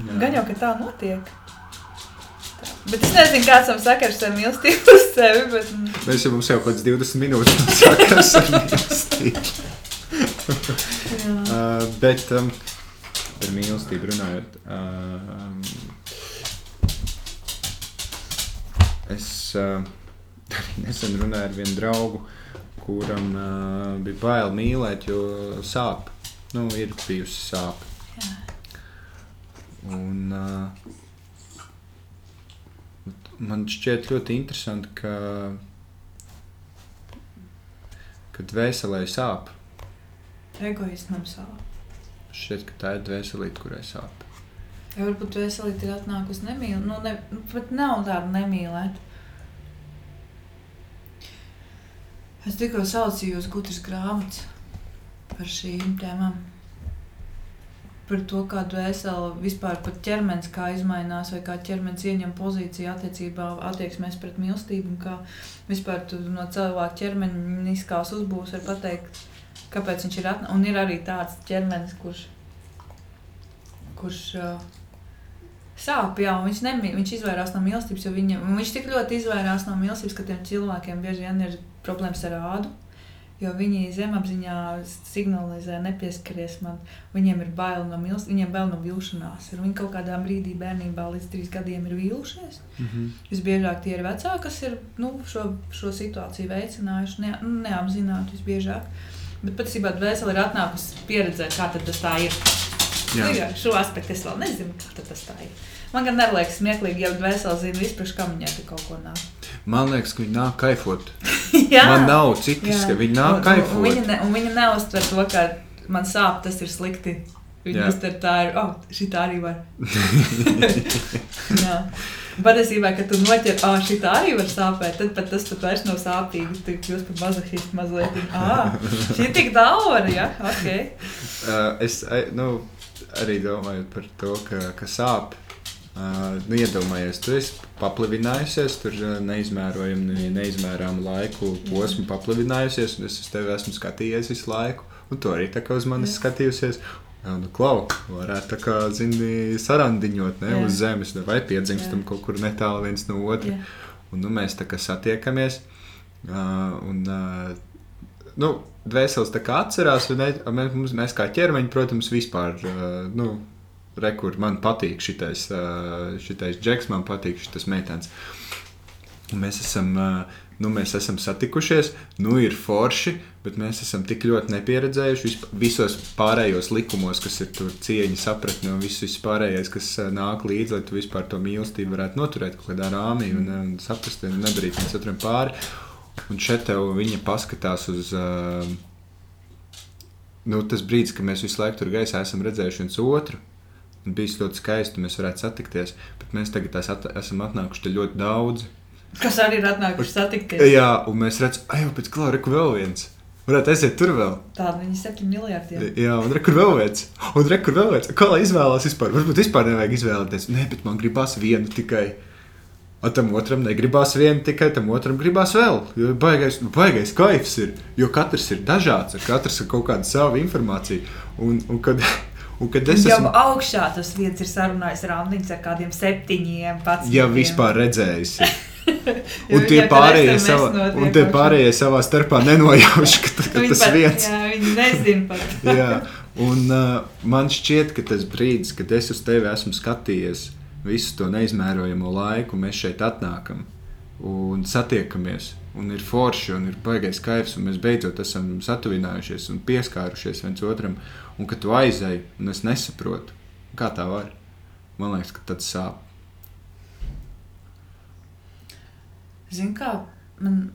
Jā. gan jau, ka tā notiek. Tā. Bet es nezinu, kāds tam sakars ar mīlestību uz sevi, bet... mm, Mēs jau mums jau kaut kāds 20 minūtes *laughs* sakās ar mīlestību. *laughs* Uh, bet um, par mīlestību runājot. Um, es uh, *laughs* nesen runāju ar vienu draugu, kuram uh, bija bail mīlēt, jo sāp. Nu, ir bijusi sāpe. Jā. Un, uh, man šķiet ļoti interesanti, ka, kad dvēselē sāp, Egoismam sāp. šķiet, ka tā ir dvēselīte, kurai sāp. Ja varbūt veselīte ir atnākusi nemīlēt, nu, ne, pat nav tāda nemīlēt. Es tikko saucīju uz gudras grāmatas par šīm tēmām. Par to, kā dvēsele vispār pat ķermenis kā izmainās, vai kā ķermenis ieņem pozīciju attiecībā attieksmēs pret mīlestību, un kā vispār no cilvēka ķermeniskās uzbūves var pateikt, kāpēc viņš ir atnācis. Un ir arī tāds ķermenis, kurš, kurš uh, sāp, jā, un viņš, nemī, viņš izvairās no mīlestības, jo viņa, un viņš tik ļoti izvairās no mīlestības, ka tiem cilvēkiem bieži vien ir problēmas ar ādu. Jo viņi zemapziņā signalizē, nepieskaries man. Viņiem ir bail no mīlestības, viņiem bail no vilšanās. Ir viņi kaut kādā brīdī, bērnībā, līdz trīs gadiem, ir vīlušies. Mm -hmm. Visbiežāk tie ir vecāki, kas ir nu, šo, šo situāciju veicinājuši, ne, nu, neapzināti visbiežāk. Bet patiesībā dvēsele ir atnākusi pieredzēt, kā tas tā ir. Jā. Nu, jā, šo aspektu es vēl nezinu, kā tas tā ir. Man gan neliekas smieklīgi, ja dvēsele zina vispār, kam viņai te kaut ko nāk. Man liekas, ka viņi nāk kaifot. *laughs* jā, Man nav citas, ka viņi nāk Un- kaifot. Un, un, viņa ne, un viņa neuztver to, ka man sāp, tas ir slikti. Viņa Jā. uztver tā, ir, oh, šī tā arī var. *laughs* Jā. Patiesībā, kad tu noķer, ah, šī tā arī var sāpēt, tad pat tas pat vairs nav sāpīgi. Tu kļūsi par mazohistu mazliet. Ah, šī tik daudz var, ja? Ok. *laughs* Uh, es nu, arī domāju par to, ka, ka sāp. Uh, nu, iedomājies, tu esi paplivinājusies, tur neizmērojami, ne, neizmērāmu laiku posmu paplivinājusies, un es uz tevi esmu skatījies visu laiku, un tu arī tā kā uz mani Jā. skatījusies. Jā, nu, klau, varētu tā kā, zini, sarandiņot ne, Jā. uz zemes, ne, vai piedzimistam Jā. kaut kur netālu viens no otra. Jā. Un, nu, mēs tā kā satiekamies. Uh, un, uh, nu, Dvēseles tā kā atcerās, un mēs, mums, mēs kā ķermeņi, protams, vispār, uh, nu, rekur, man patīk šitais, šitais džeks, man patīk šitas meitenes. Un Mēs esam, nu, mēs esam satikušies, nu ir forši, bet mēs esam tik ļoti nepieredzējuši visos pārējos likumos, kas ir tur cieņa, sapratne un viss pārējais, kas nāk līdzi, lai tu vispār to mīlestību varētu noturēt kaut kādā rāmī un, un saprast, un nedarīt viens otram pāri. Un šeit tev viņa paskatās uz. Uh, nu, tas brīdis, kad mēs visu laiku tur gaisā esam redzējuši viens otru. Un Bijis ļoti skaisti, mēs varētu satikties, bet mēs tagad at esam atnākuši te ļoti daudz. Kas arī ir atnākuši satikties. Jā, un mēs redzam, ah, jau pēc klāra, reku vēl viens. Varētu aiziet tur vēl. Tāda viņi ir 7 miljardi. jā. Un rekur vēl viens. Un rekur vēl viens. Kā lai izvēlās vispār? Varbūt vispār nevajag izvēlēties. Nē, bet man gribās vienu tikai. A tam otram negribās vienu tikai, tam otram gribās vēl. Jo baigais, nu, baigais kaifs ir. Jo katrs ir dažāds, katrs ir kaut kāda sava informācija. Un, un, kad, un kad es Jau esmu augšā tas viens ir sarunājis rāmniņš ar kādiem septiņiem pats. ja vispār redzējis. *laughs* Un tie tur pārējie, savā, un tie pārējie savā starpā nenojauš, ka, ka Viņi tas pat- viens Jā, viņi nezina pat. *laughs* Jā, un uh, man šķiet, ka tas brīdis, kad es uz tevi esmu skatījies visu to neizmērojamo laiku, mēs šeit atnākam un satiekamies. Un ir forši, un ir baigais kaivs, un mēs beidzot esam satuvinājušies un pieskārušies viens otram. Un kad tu aizēji, un es nesaprotu, kā tā var. Man liekas, ka tas sāp. Zini, kā man.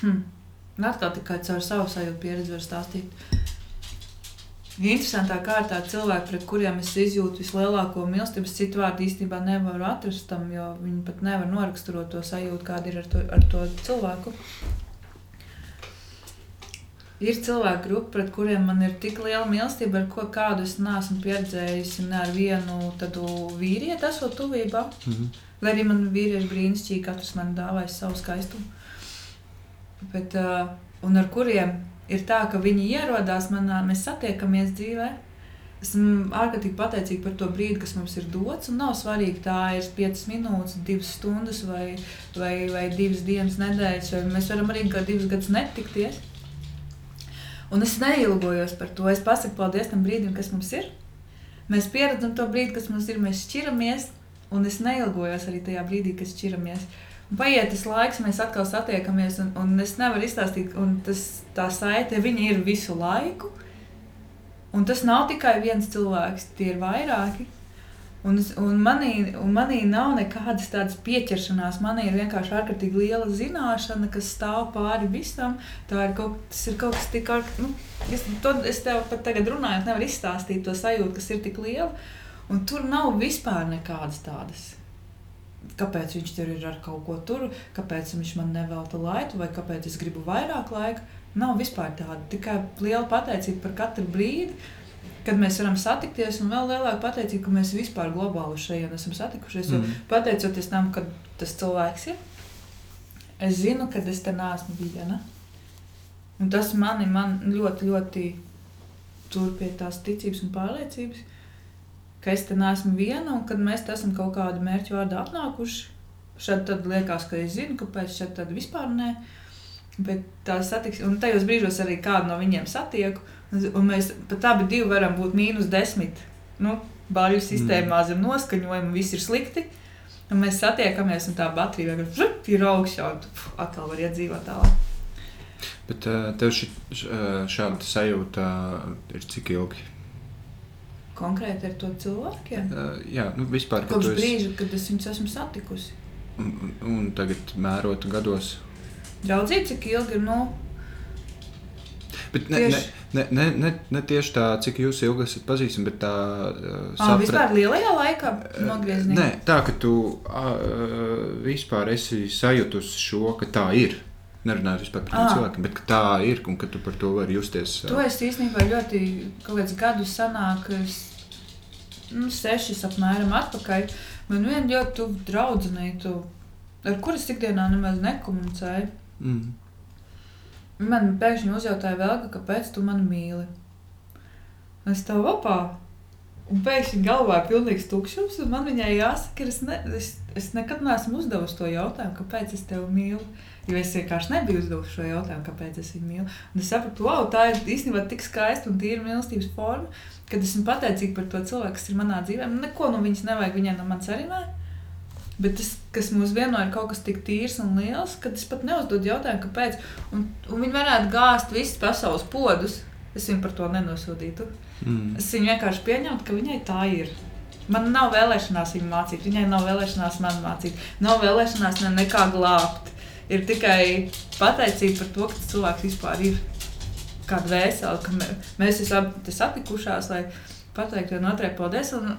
Hm, man atkal tikai caur savu sajūtu pieredzi var stāstīt. Interesantā kārtā cilvēki, pret kuriem es izjūtu vislielāko mīlestību, es citu vārdu īstenībā nevaru atrast tam, jo viņi pat nevar noraksturot to sajūtu, kāda ir ar to, ar to cilvēku. Ir cilvēku grupa, pret kuriem man ir tik liela mīlestība, ar ko kādu es neesmu pieredzējusi ne ar vienu tādu vīrieti, esot tuvībā. Mhm. Lai arī man vīrieši brīnišķīgi, katrs man dāvāja savu skaistumu. Bet, uh, un ar kuriem ir tā, ka viņi ierodās manā, mēs satiekamies dzīvē. Esmu ārkārtīgi pateicīga par to brīdi, kas mums ir dots. Nav svarīgi, tā ir 5 minūtes, 2 stundas vai, vai, vai 2 dienas nedēļas, vai mēs varam arī kā 2 gadus netikties. Un es neilgojos par to. Es pasaku paldies tam brīdim, kas mums ir. Mēs pieredzam to brīdi, kas mums ir, mēs šķiramies, un es neilgojos arī tajā brīdī, kad šķiramies. Un paiet tas laiks, mēs atkal satiekamies, un, un es nevaru izstāstīt, un tas, tā saite, ir visu laiku. Un tas nav tikai viens cilvēks, tie ir vairāki. Un, es, un, manī, un manī nav nekādas tādas pieķeršanās. Man ir vienkārši ārkārtīgi liela zināšana, kas stāv pāri visam. Tā ir kaut, ir kaut kas tik ārkārtīgi. Nu, es, to, es tev pat tagad runājot, nevaru izstāstīt to sajūtu, kas ir tik liela. Un tur nav vispār nekādas tādas. Kāpēc viņš tur ir ar kaut ko tur, kāpēc viņš man nevelta laiku, vai kāpēc es gribu vairāk laika. Nav vispār tāda. Tikai liela pateicība par katru brīdi kad mēs varam satikties, un vēl lielāka pateicība, ka mēs vispār globāli šeit esam satikušies. Mm. Pateicoties tam, ka tas cilvēks ir, es zinu, ka es te neesmu viena. Un tas mani man ļoti, ļoti tur pie tās ticības un pārliecības, ka es te neesmu viena, un kad mēs esam kaut kādu mērķu vārdu atnākuši, šad tad liekas, ka es zinu, kāpēc šeit tad vispār nē. Bet tā satiks, un tajos brīžos arī kādu no viņiem satieku, Un mēs pat abi divi varam būt mīnus desmit. Nu, Bāļu sistēmā mm. zem noskaņojuma viss ir slikti. Un mēs satiekamies, un tā baterija vienkārši ir augšā, un pf, atkal var iedzīvot tālāk. Bet uh, tev ši, šāda sajūta ir cik ilgi? Konkrēti ar to cilvēkiem? Jā, nu vispār. Kopš esi... brīža, kad es viņus esmu satikusi. Un, un, tagad mērot gados? Draudzība, cik ilgi ir, nu, Bet ne, tieši... ne, ne, ne, ne, ne tieši tā, cik jūs ilgi esat pazīstami, bet tā uh, sapra... vispār lielajā laikā nogriezienā. Nē, tā ka tu uh, vispār esi sajutusi šo, ka tā ir. Nerunājot vispār par tiem cilvēkiem, bet tā ir un ka tu par to vari justies. To es īstenībā ļoti kaut kādus gadus sanāk, nu, sešas apmēram atpakaļ. Man viena ļoti tuva draudzenītu, ar kuras ikdienā nemaz nekomunicēju. Mm. Man pēkšņi uzjautāja vēl, kāpēc tu mani mīli. Es tev opā. Un pēkšņi galvā ir pilnīgs tukšums, un man viņai jāsaka, ka es, ne, es, es nekad neesmu uzdevusi to jautājumu, kāpēc es tevi mīlu. Jo es vienkārši nebiju uzdevusi šo jautājumu, kāpēc es viņu mīlu. Un es sapratu, wow, tā ir īstenībā tik skaista un tīra mīlestības forma, kad esmu pateicīga par to cilvēku, kas ir manā dzīvē. Neko no viņas nevajag, viņai no manis arī nevajag. Bet tas, kas mūs vieno, ir kaut kas tik tīrs un liels, ka es pat neuzdodu jautājumu, kāpēc. Un, un viņi varētu gāzt visus pasaules podus. Es viņu par to nenosodītu. Mm. Es viņu vienkārši pieņemtu, ka viņai tā ir. Man nav vēlēšanās viņu mācīt, viņai nav vēlēšanās man mācīt, nav vēlēšanās ne nekā glābt. Ir tikai pateicība par to, ka cilvēks vispār ir kāda vēsela, ka mē, mēs esam satikušās, lai pateiktu vienam otrai paldies un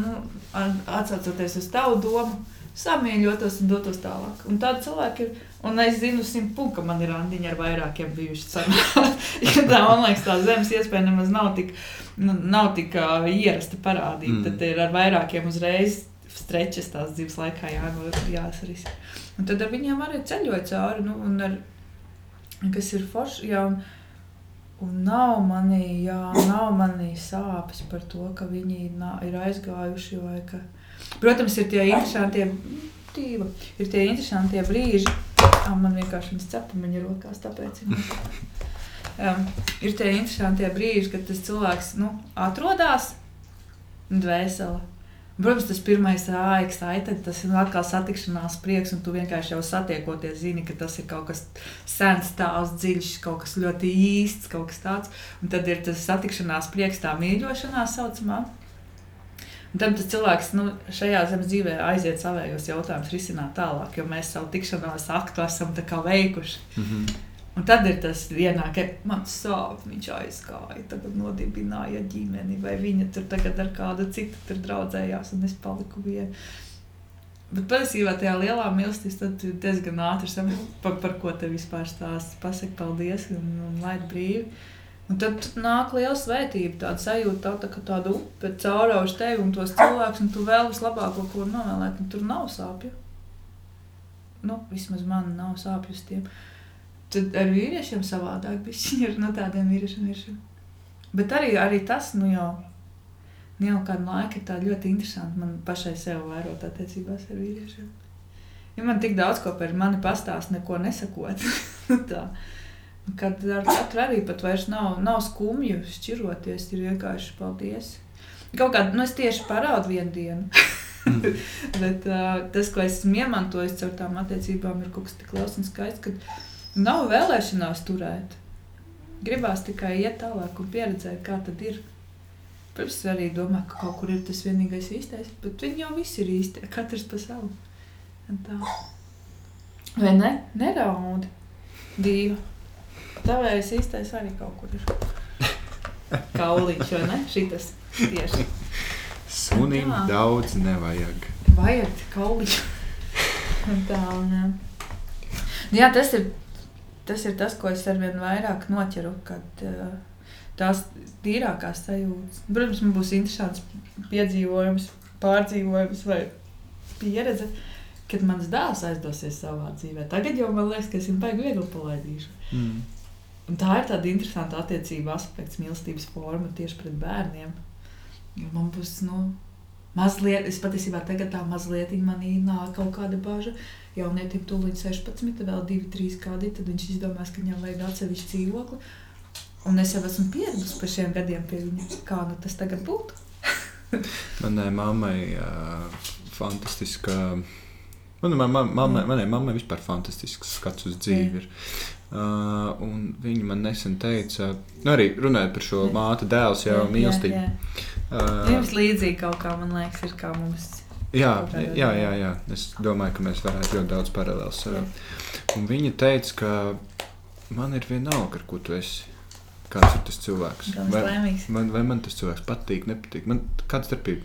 nu, atsaucoties uz tavu domu samīļotos un dotos tālāk. Un tādi cilvēki ir. Un es zinu, simtpunktu, ka man ir randiņi ar vairākiem bijuši *laughs* ja tā, man liekas, tā zemes iespēja nemaz nav tik, nu, nav tik uh, ierasta parādība. Mm. Tad ir ar vairākiem uzreiz strečes tās dzīves laikā jā, jāsaris. Un tad ar viņiem arī ceļoja cauri. Nu, un ar, kas ir forši. Jā, un, Un nav manī, jā, nav manī sāpes par to, ka viņi ir aizgājuši vai ka viņi Protams, ir tie interesantie, tīva, ir tie interesantie brīži. Ah, man vienkārši viņas cepumiņa rokās, tāpēc *laughs* ir. Um, ir tie interesantie brīži, kad tas cilvēks nu, atrodas dvēselē. Protams, tas pirmais rājas, tas ir atkal satikšanās prieks, un tu vienkārši jau satiekoties, zini, ka tas ir kaut kas sens, tāds dziļš, kaut kas ļoti īsts, kaut kas tāds. Un tad ir tas satikšanās prieks, tā mīļošanās saucamā. Tad tas cilvēks nu, šajā zemes dzīvē aiziet savējos jautājumus risināt tālāk, jo mēs savu tikšanās aktu esam veikuši. Mm -hmm. Un tad ir tas vienā, ka man sāp, viņš aizgāja, tagad nodibināja ģimeni, vai viņa tur tagad ar kādu citu tur draudzējās, un es paliku viena. Bet patiesībā tajā lielā mīlestībā tad diezgan ātri saproti, par, par ko te vispār stāsta. Pasaki paldies un, un laid brīvi. Un tad nāk liela svētība, tāda sajūta, tā, tā, ka tāda upe caurauž tevi un tos cilvēkus, un tu vēl vislabāko, ko novēlēt, un tur nav sāpju. Nu, vismaz man nav sāpju uz tiem. Tad ar vīriešiem savādāk bija ar no tādiem vīriešiem. vīriešiem. Bet arī, arī tas, nu jau, nu jau kādu laiku ir ļoti interesanti man pašai sev vērot attiecībās ar vīriešiem. Ja man tik daudz ko par mani pastāst, neko nesakot, *laughs* tā. Kad ar katru arī pat vairs nav, nav skumju šķiroties, ir vienkārši paldies. kaut kādā, nu es tieši parādu vienu dienu. *laughs* Bet uh, tas, ko esmu iemantojis caur tām attiecībām, ir kaut kas tik liels un skaists, ka nav vēlēšanās turēt. Gribās tikai iet tālāk un pieredzēt, kā tad ir. Pirms arī domāju, ka kaut kur ir tas vienīgais īstais, bet viņi jau visi ir īsti, katrs pa savu. Tā. Vai ne? Neraudi. Dīva. Tavējais īstais arī kaut kur ir. *laughs* Kaulīši, vai ne? Šitas tieši. Sunim Tā. daudz nevajag. Vajag kaulīši. Un tā, un, jā. jā, tas ir, tas ir tas, ko es arvien vairāk noķeru, kad uh, tās tīrākās sajūtas. Protams, man būs interesants piedzīvojums, pārdzīvojums vai pieredze, kad mans dēls aizdosies savā dzīvē. Tagad jau man liekas, ka es viņu baigi viegli palaidīšu. Mm. Un tā ir tāda interesanta attiecība aspekts, mīlestības forma tieši pret bērniem. Jo man būs, nu, mazliet, es patiesībā tagad tā mazliet manī nāk kaut kāda baža. Jaunietim tūlīt 16, vēl 2, 3 gadi, tad viņš izdomās, ka viņam vajag atsevišķu dzīvokli. Un es jau esmu pieradusi par šiem gadiem pie viņa. Kā nu tas tagad būtu? *laughs* Manai mammai uh, fantastiska. Manai mammai, manai mammai vispār fantastisks skats uz dzīvi. Ir. Uh, un viņa man nesen teica, nu arī runājot par šo Jā. māte, dēls, jau mīlestību. Uh, Jums līdzīgi kaut kā, man liekas, ir kā mums. Jā, jā, jā, jā. Es domāju, ka mēs varētu ļoti daudz paralēlus. Un viņa teica, ka man ir vienalga, ar ko tu esi. Kāds ir tas cilvēks? Laimīgs. man, vai man tas cilvēks patīk, nepatīk? Man kāda starpība?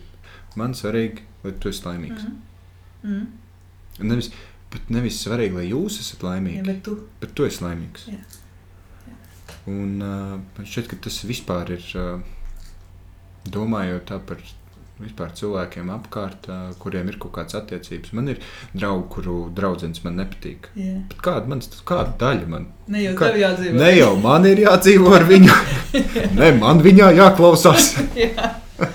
Man svarīgi, lai tu esi laimīgs. Mm. Mm. Nevis, bet nevis svarīgi, lai jūs esat Jā, laimīgi, bet tu. bet tu esi laimīgs. Jā. Un uh, man šķiet, ka tas vispār ir, uh, domājot tā par vispār cilvēkiem apkārt, uh, kuriem ir kaut kādas attiecības. Man ir draugi, kuru draugs man nepatīk. Jā. Bet kāda, mans, kāda daļa man? Ne jau Kā- tev jādzīvo. Ne jau man ir jādzīvo ar viņu, *laughs* ne man viņā jāklausās. *laughs* Jā. *laughs*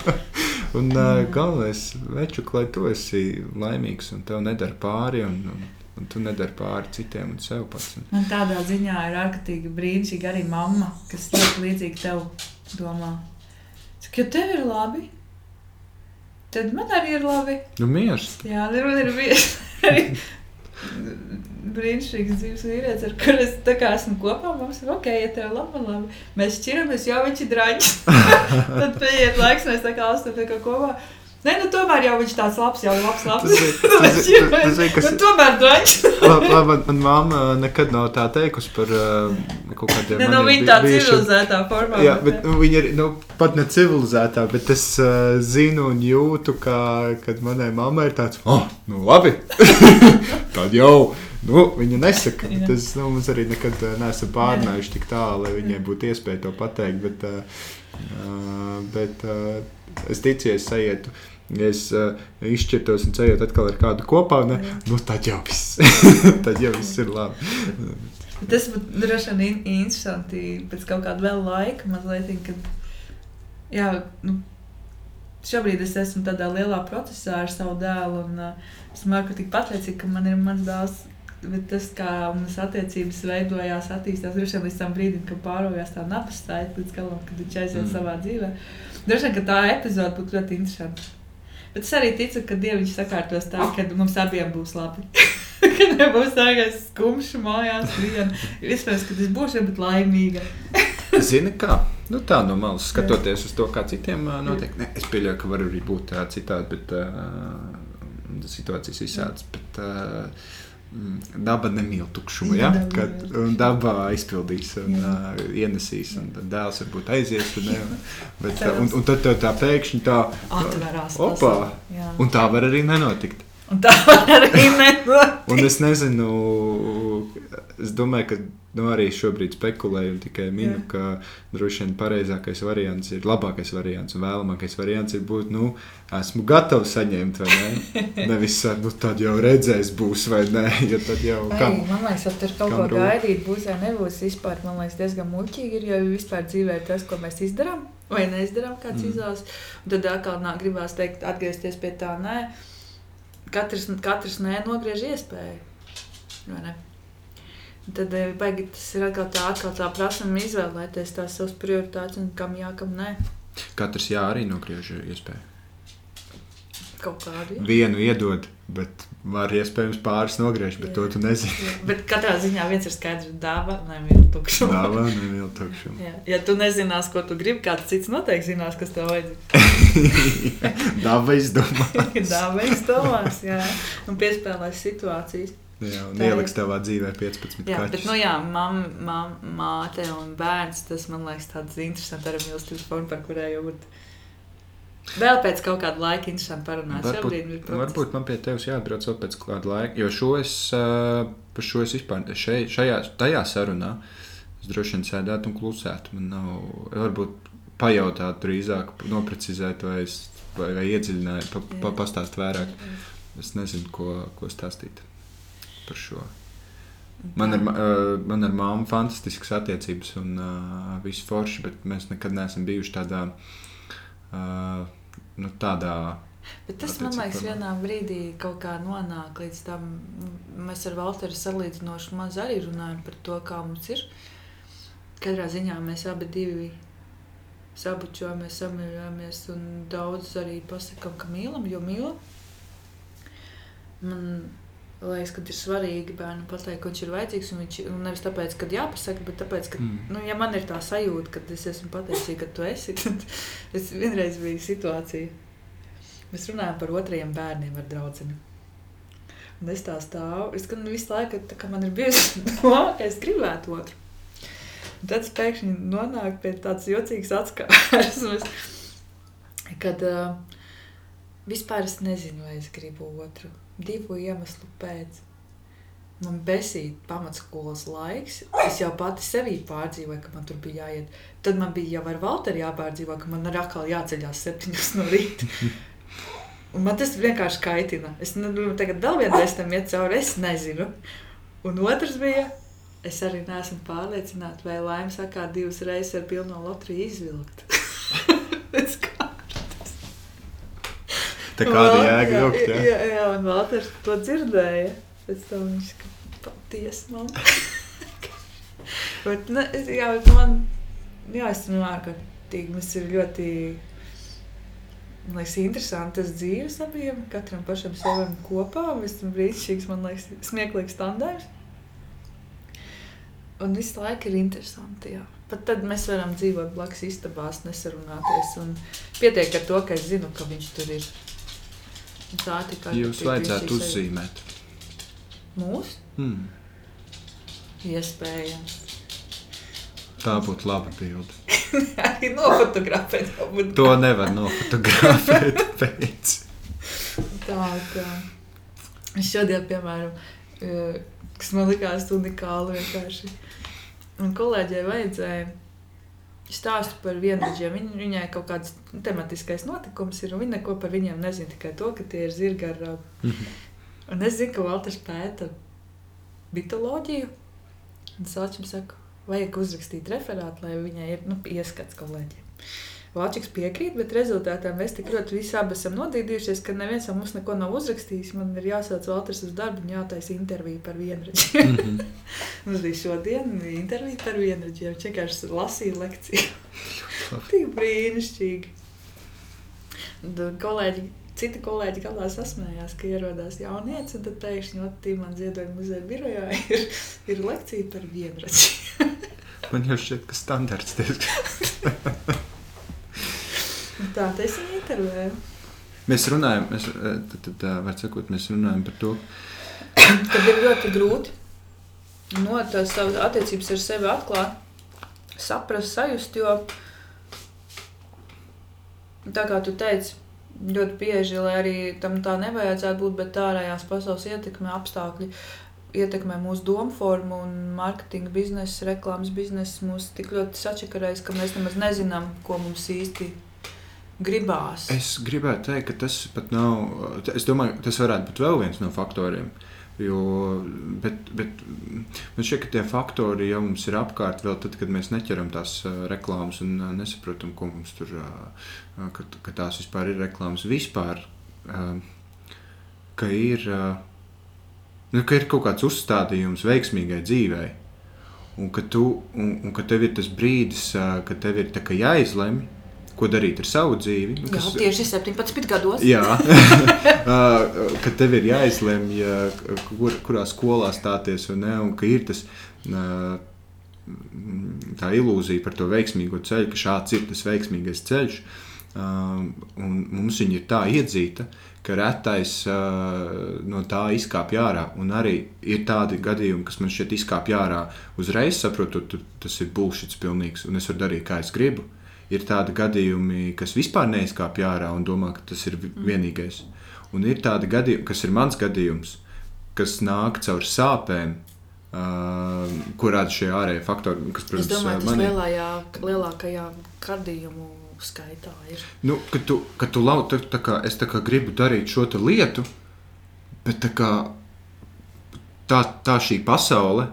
Un uh, galvenais, večuk, lai tu esi laimīgs un tev nedara pāri, un, un, un tu nedari pāri citiem un sev pats. Un, Man tādā ziņā ir ārkārtīgi brīnišķīga arī mamma, kas ļoti līdzīgi tev domā. Saka, ja tev ir labi, tad man arī ir labi. nu, miers. Jā, man ir *laughs* arī brīnišķīgs dzīves vīrietis, ar kuru es tā kā esmu kopā. Mums ir ok, ja tev labi, labi. Mēs šķiramies, jo viņš ir draņķis. *laughs* tad paiet laiks, mēs tā kā esam kopā. Nē, nu tomēr jau viņš tāds labs, jau labs, labs. Tas *laughs* ir- tas ir- tas ir, kas- bet tomēr draņķis. Labi, *laughs* labi, man, man mamma nekad nav tā teikusi par uh, kaut kādiem Ne, nu, maniem viņa tā civilizētā formā. Jā, bet nu, viņa ir nu, pat ne civilizētā, bet es uh, zinu un jūtu, ka, kad manai mammai ir tāds, oh, nu labi, *laughs* tad jau. Nu, viņa nesaka, Jā. tas nu, mums arī nekad uh, neesam pārnājuši tik tālu, lai viņai būtu iespēja to pateikt. Bet, uh, uh, bet uh, es ticu, es sajietu, ja es uh, izšķirtos un ceļot atkal ar kādu kopā, ne, Jā. nu, tad jau viss, *laughs* tad jau viss ir labi. Tas būtu droši vien in- interesanti pēc kaut kāda vēl laika, mazliet, kad. Jā, nu, šobrīd es esmu tādā lielā procesā ar savu dēlu, un uh, esmu ārkārtīgi pateicīga, ka man ir mans dēls. Bet tas, kā mums attiecības veidojās, attīstījās droši vien līdz tam brīdim, kad pārvājās tā nabas stāja līdz galam, kad viņš aiziet mm. savā dzīvē. Droši vien, ka tā epizode būtu ļoti interesanta. Bet es arī ticu, ka Dievs sakārtos tā, ka mums abiem būs labi. *laughs* ka nebūs tā, ka es skumšu mājās viena. Iespējams, ka es būšu bet laimīga. *laughs* Zini, kā? Nu, tā no malas skatoties uz to, kā citiem ā, notiek. Ne, es pieļauju, ka var arī būt tā citādi, bet uh, situācijas visādas. Bet, uh, Daba nemīl tukšumu, ja? Kad daba aizpildīs un uh, ienesīs. Un tad dēls varbūt aizies. Un, ne, bet, uh, un, un tad tā pēkšņi tā. Atverās. Opā! Un tā var arī nenotikt. Un tā arī nenotikt. Un es nezinu, es domāju, ka nu, arī šobrīd spekulēju un tikai minu, Jā. ka droši vien pareizākais variants ir labākais variants un vēlamākais variants ir būt, nu, esmu gatavs saņemt, vai ne? *laughs* Nevis, nu, tad jau redzēs, būs vai nē, jo tad jau Ai, kam. man liekas, ka tur kaut ko rūp? gaidīt būs vai nebūs. Vispār man liekas, diezgan muļķīgi ir, jo vispār dzīvē ir tas, ko mēs izdarām vai neizdarām, kāds Mm. izvēlas. Un tad atkal nāk, gribās teikt, atgriezties pie tā, nē, katrs, katrs nē, nogriež iespēju. Tad eh, baigi, tas ir atkal tā, atkal tā prasme izvēlēties tās savas prioritātes un kam jā, kam nē. Katrs jā, arī nogriež iespēju. Kaut kādu. Vienu iedod, bet var iespējams pāris nogriezt, bet Jā. to tu nezini. Jā, Bet katrā ziņā viens ir skaidrs, ka dāvā nevienu tukšumu. Dāvā nevienu tukšumu. Jā. Ja tu nezinās, ko tu gribi, kāds cits noteikti zinās, kas tev vajadzīgs. *laughs* Dāvā izdomā. *laughs* Dāvā izdomās, jā. Un piespēlēs situācijas. Jā, un ieliks tavā dzīvē 15 Jā, kaķus. bet, nu jā, mam, mam, māte un bērns, tas man liekas tāds interesants ar mīlestības formu, par kurēju būt. Vēl pēc kaut kāda laika interesanti parunāt. Varbūt, varbūt man pie tevis jāatbrauc vēl pēc kāda laika, jo šo es, uh, par šo es vispār šeit, šajā, tajā sarunā es droši vien sēdētu un klusētu. Man nav, varbūt pajautāt drīzāk, noprecizēt vai, es, vai, vai iedziļināt, pa, pa, pastāst vairāk. Es nezinu, ko, ko stāstīt par šo. Man ar, uh, man ar māmu fantastiskas attiecības un uh, viss forši, bet mēs nekad neesam bijuši tādā, uh, nu, tādā Bet tas, man liekas, vienā brīdī kaut kā nonāk līdz tam. Mēs ar Valteru salīdzinoši maz arī runājam par to, kā mums ir. Katrā ziņā mēs abi divi sabučojamies, samīļojamies un daudz arī pasakām, ka mīlam, jo mīlam. Man liekas, ka ir svarīgi bērnam pateikt, ka viņš ir vajadzīgs. Un viņš, un nevis tāpēc, ka jāpasaka, bet tāpēc, ka, Mm. nu, ja man ir tā sajūta, ka es esmu pateicīga, ka tu esi, *laughs* tad es vienreiz biju situācija. Mēs runājam par otriem bērniem ar draugu. Un es tā stāvu. Es gan visu laiku, kā man ir bijusi *laughs* doma, ka es gribētu otru. Un tad pēkšņi nonāku pie tādas jocīgas atskārsmes, *laughs* kad uh, vispār es nezinu, vai es gribu otru. Divu iemeslu pēc. Man besīja pamatskolas laiks. Es jau pati sevī pārdzīvoju, ka man tur bija jāiet. Tad man bija jau ar Valteru jāpārdzīvo, ka man ir atkal jāceļās septiņos no rīta. Un man tas vienkārši kaitina. Es nu, nu, tagad vēl vienreiz tam iet cauri, es nezinu. Un otrs bija, es arī neesmu pārliecināta, vai laime sakā divas reizes ar pilno loteriju izvilkt. *laughs* Tā kāda jēga vilkt, jā, jā? jā, un Valters to dzirdēja. Pēc tam viņš ka patiesi man. Bet, ne, jā, bet man, jā, es esmu ārkārtīgi, mums ir ļoti, man liekas, interesantas dzīves abiem, katram pašam savam kopā. Mēs esam brīnišķīgs, man liekas, smieklīgs tandēms. Un visu laiku ir interesanti, jā. Pat tad mēs varam dzīvot blakus istabās, nesarunāties. Un pietiek ar to, ka es zinu, ka viņš tur ir. Tā tikai Jūs vajadzētu uzzīmēt. Mūsu Hmm. iespējams. Tā būtu laba bilde. *laughs* Arī nofotografēt. to nevar nofotografēt *laughs* pēc. Tā es šodien, piemēram, eh, kas man likās unikāli vienkārši. Un kolēģei vajadzēja stāstu par vienreģiem. Viņ, viņai kaut kāds tematiskais notikums ir, un viņa neko par viņiem nezina, tikai to, ka tie ir zirgi ar rādu. Un es zinu, ka Valters pēta bitoloģiju. Un Sāčam saka, vajag uzrakstīt referātu, lai viņai ir nu, ieskats kolēģiem. Vācijs piekrīt, bet rezultātā mēs tik ļoti visi abi esam nodīdījušies, ka neviens no mums neko nav uzrakstījis. Man ir jāsauc Valters uz darbu un jātaisa intervija par vienreģiem. Mhm. *laughs* Mums bija šodien intervija par vienreģiem. Viņš vienkārši lasīja lekciju. Tik brīnišķīgi. Tad Kolēģi, citi kolēģi galā sasmējās, ka ierodās jaunietis, un tad pēkšņi Latvijas man ziedojuma muzeja birojā *laughs* ir, ir lekcija par vienreģiem. Man jau šķiet, ka standarts diezgan. *laughs* Un Tā tas ir intervijā. Mēs runājam, mēs, eh, tad, tad, tā, var sakot, mēs runājam par to, Tad ir ļoti grūti no tās savas attiecības ar sevi atklāt, saprast, sajust. Jo, tā kā tu teici, ļoti bieži, lai arī tam tā nevajadzētu būt, bet ārējās pasaules ietekme, apstākļi ietekmē mūsu domu formu un mārketinga biznesa, reklāmas biznesa mūs tik ļoti sačakarēs, ka mēs nemaz nezinām, ko mums īsti gribās. Es gribētu teikt, ka tas pat nav. Es domāju, tas varētu būt vēl viens no faktoriem. Jo, bet, bet man šķiet, ka tie faktori jau mums ir apkārt, vēl tad, kad mēs neķeram tās reklāmas un nesaprotam, ko mums tur, ka, ka tās vispār ir reklāmas. Vispār, ka ir, nu, ka ir kaut kāds uzstādījums veiksmīgai dzīvei. Un ka, tu, un, un ka tev ir tas brīdis, kad tev ir jāizlemj, ko darīt ar savu dzīvi. Nu, Jā, tieši 17 gados. Jā, *laughs* *laughs* uh, ka tev ir jāizlemj, uh, kur, kurā skolā stāties un, ne, un ka ir tas. Uh, Tā ilūzija par to veiksmīgo ceļu, ka šāds ir tas veiksmīgais ceļš. Uh, mums viņa ir tā iedzīta, ka retais uh, no tā izkāpj ārā. Un arī ir tādi gadījumi, kas man šķiet izkāpj ārā uzreiz, saprotot, tas ir bullshits pilnīgs, un es varu darīt, kā es gribu ir tādi gadījumi, kas vispār neizkāpj ārā un domā, ka tas ir mm. vienīgais. Un ir tādi gadījumi, kas ir mans gadījums, kas nāk caur sāpēm. Uh, ko rada šie ārējie faktori? Kas, protams, es domāju, tas manī... lielājā, lielākajā gadījumu skaitā ir. Nu, kad tu, kad tu lau, tā, tā kā, es tā kā gribu darīt šo lietu, bet tā, kā, tā, tā šī pasaule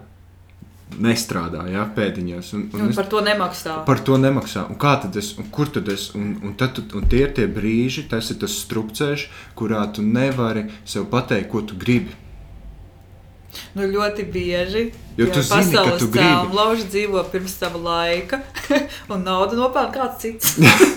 nestrādā jā, pēdiņās. Un, un, un es, par to nemaksā. Par to nemaksā. Un kā tad es, un kur tad es, un, un, tad, un tie ir tie brīži, tas ir tas strupceļš, kurā tu nevari sev pateikt, ko tu gribi. Nu, ļoti bieži. Jo tu zini, ka tu gribi. Lauži dzīvo pirms sava laika, *laughs* un naudu nopelna kāds cits.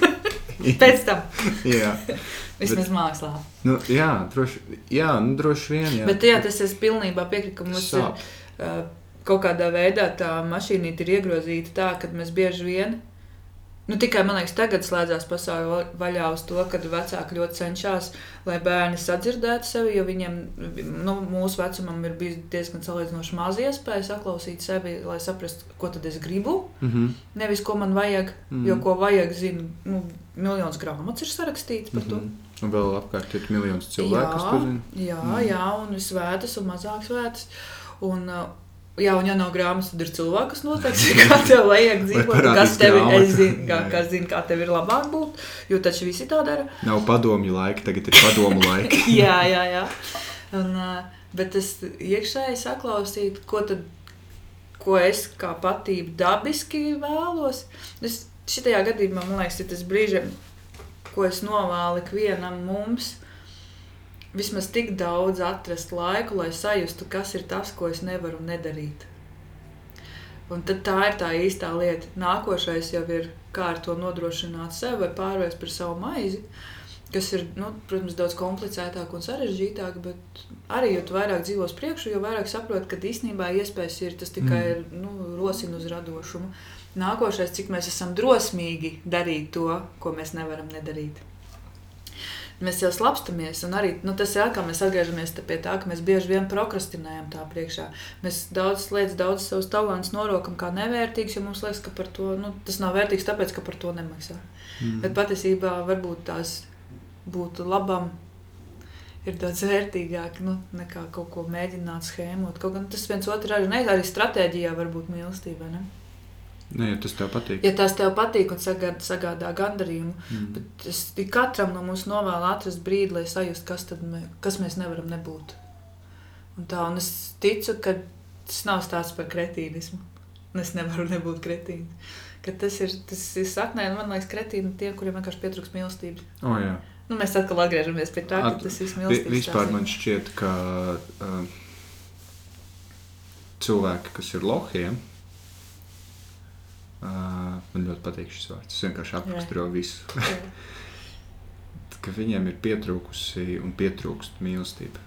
*laughs* Pēc tam. jā. *laughs* Vismaz mākslā. Nu, jā, droši, jā, nu, droši vien. Jā. Bet jā, tas es pilnībā piekrītu, ka mums Sāp. ir. Uh, kaut kādā veidā tā mašīna ir iegrozīta tā, ka mēs bieži vien. Nu, tikai man liekas, tagad slēdzās pasaule vaļā uz to, ka vecāki ļoti cenšas, lai bērni sadzirdētu sevi. Jo viņiem, nu, mūsu vecumam, ir bijis diezgan salīdzinoši maz iespēja saklausīt sevi, lai saprastu, ko tad es gribu. Mm -hmm. Nevis ko man vajag, mm -hmm. jo ko vajag, zinu, nu, miljonus grāmatas ir sarakstīts par mm -hmm. to. Mhm. Un vēl apkārt ir miljonus cilvēku, jā, kas to zina. Jā, mm. jā, un ir svētas un mazāk svētas. Un, uh, Jā, un ja nav grāmatas, tad ir cilvēks, kas noteikti *laughs* kā tev vajag dzīvot. Kas tev ir, es zinu, kā, kas zina, kā tev ir labāk būt, jo taču visi tā dara. Nav padomju laiki, tagad ir padomu laiki. *laughs* jā, jā, jā. Un, bet es iekšēji saklausītu, ko tad, ko es kā patību dabiski vēlos. Es šitajā gadījumā, man liekas, ir tas brīžiem, ko es novēlu ikvienam mums vismaz tik daudz atrast laiku, lai sajustu, kas ir tas, ko es nevaru nedarīt. Un tad tā ir tā īstā lieta. Nākošais jau ir, kā ar to nodrošināt sev vai pārvērst par savu maizi, kas ir, nu, protams, daudz komplicētāk un sarežģītāk, bet arī, jo vairāk dzīvos priekšu, jo vairāk saproti, ka īstenībā iespējas ir tas tikai mm. nu, rosina uz radošumu. Nākošais, cik mēs esam drosmīgi darīt to, ko mēs nevaram nedarīt mēs jau slapstamies. Un arī nu, tas ir atkal mēs atgriežamies pie tā, ka mēs bieži vien prokrastinējam tā priekšā. Mēs daudz lietas, daudz savus talantus norokam kā nevērtīgus, jo mums liekas, ka par to nu, tas nav vērtīgs, tāpēc ka par to nemaksā. Mm. Bet patiesībā varbūt tās būtu labam. Ir daudz vērtīgāk nu, nekā kaut ko mēģināt schēmot. Kaut gan tas viens otru arī, ne, arī stratēģijā var būt mīlestība. Ne? Ne, ja tas tev patīk. Ja tas tev patīk un sagādā, sagādā gandarījumu, mm. bet es katram no mums novēlu atrast brīdi, lai sajustu, kas, mē, kas mēs nevaram nebūt. Un tā, un es ticu, ka tas nav stāsts par kretīnismu. Un es nevaru nebūt kretīna. Ka tas ir, tas ir saknē, un man liekas, kretīni tie, kuriem vienkārši pietrūks mīlestības. Oh, jā. nu, mēs atkal atgriežamies pie tā, ka At, tas ir mīlestības. Vispār man šķiet, ka uh, cilvēki, kas ir lohiem, Uh, man ļoti patīk šis vārds. Es vienkārši apraksturo visu. *laughs* ka viņiem ir pietrūkusi un pietrūkst mīlestība.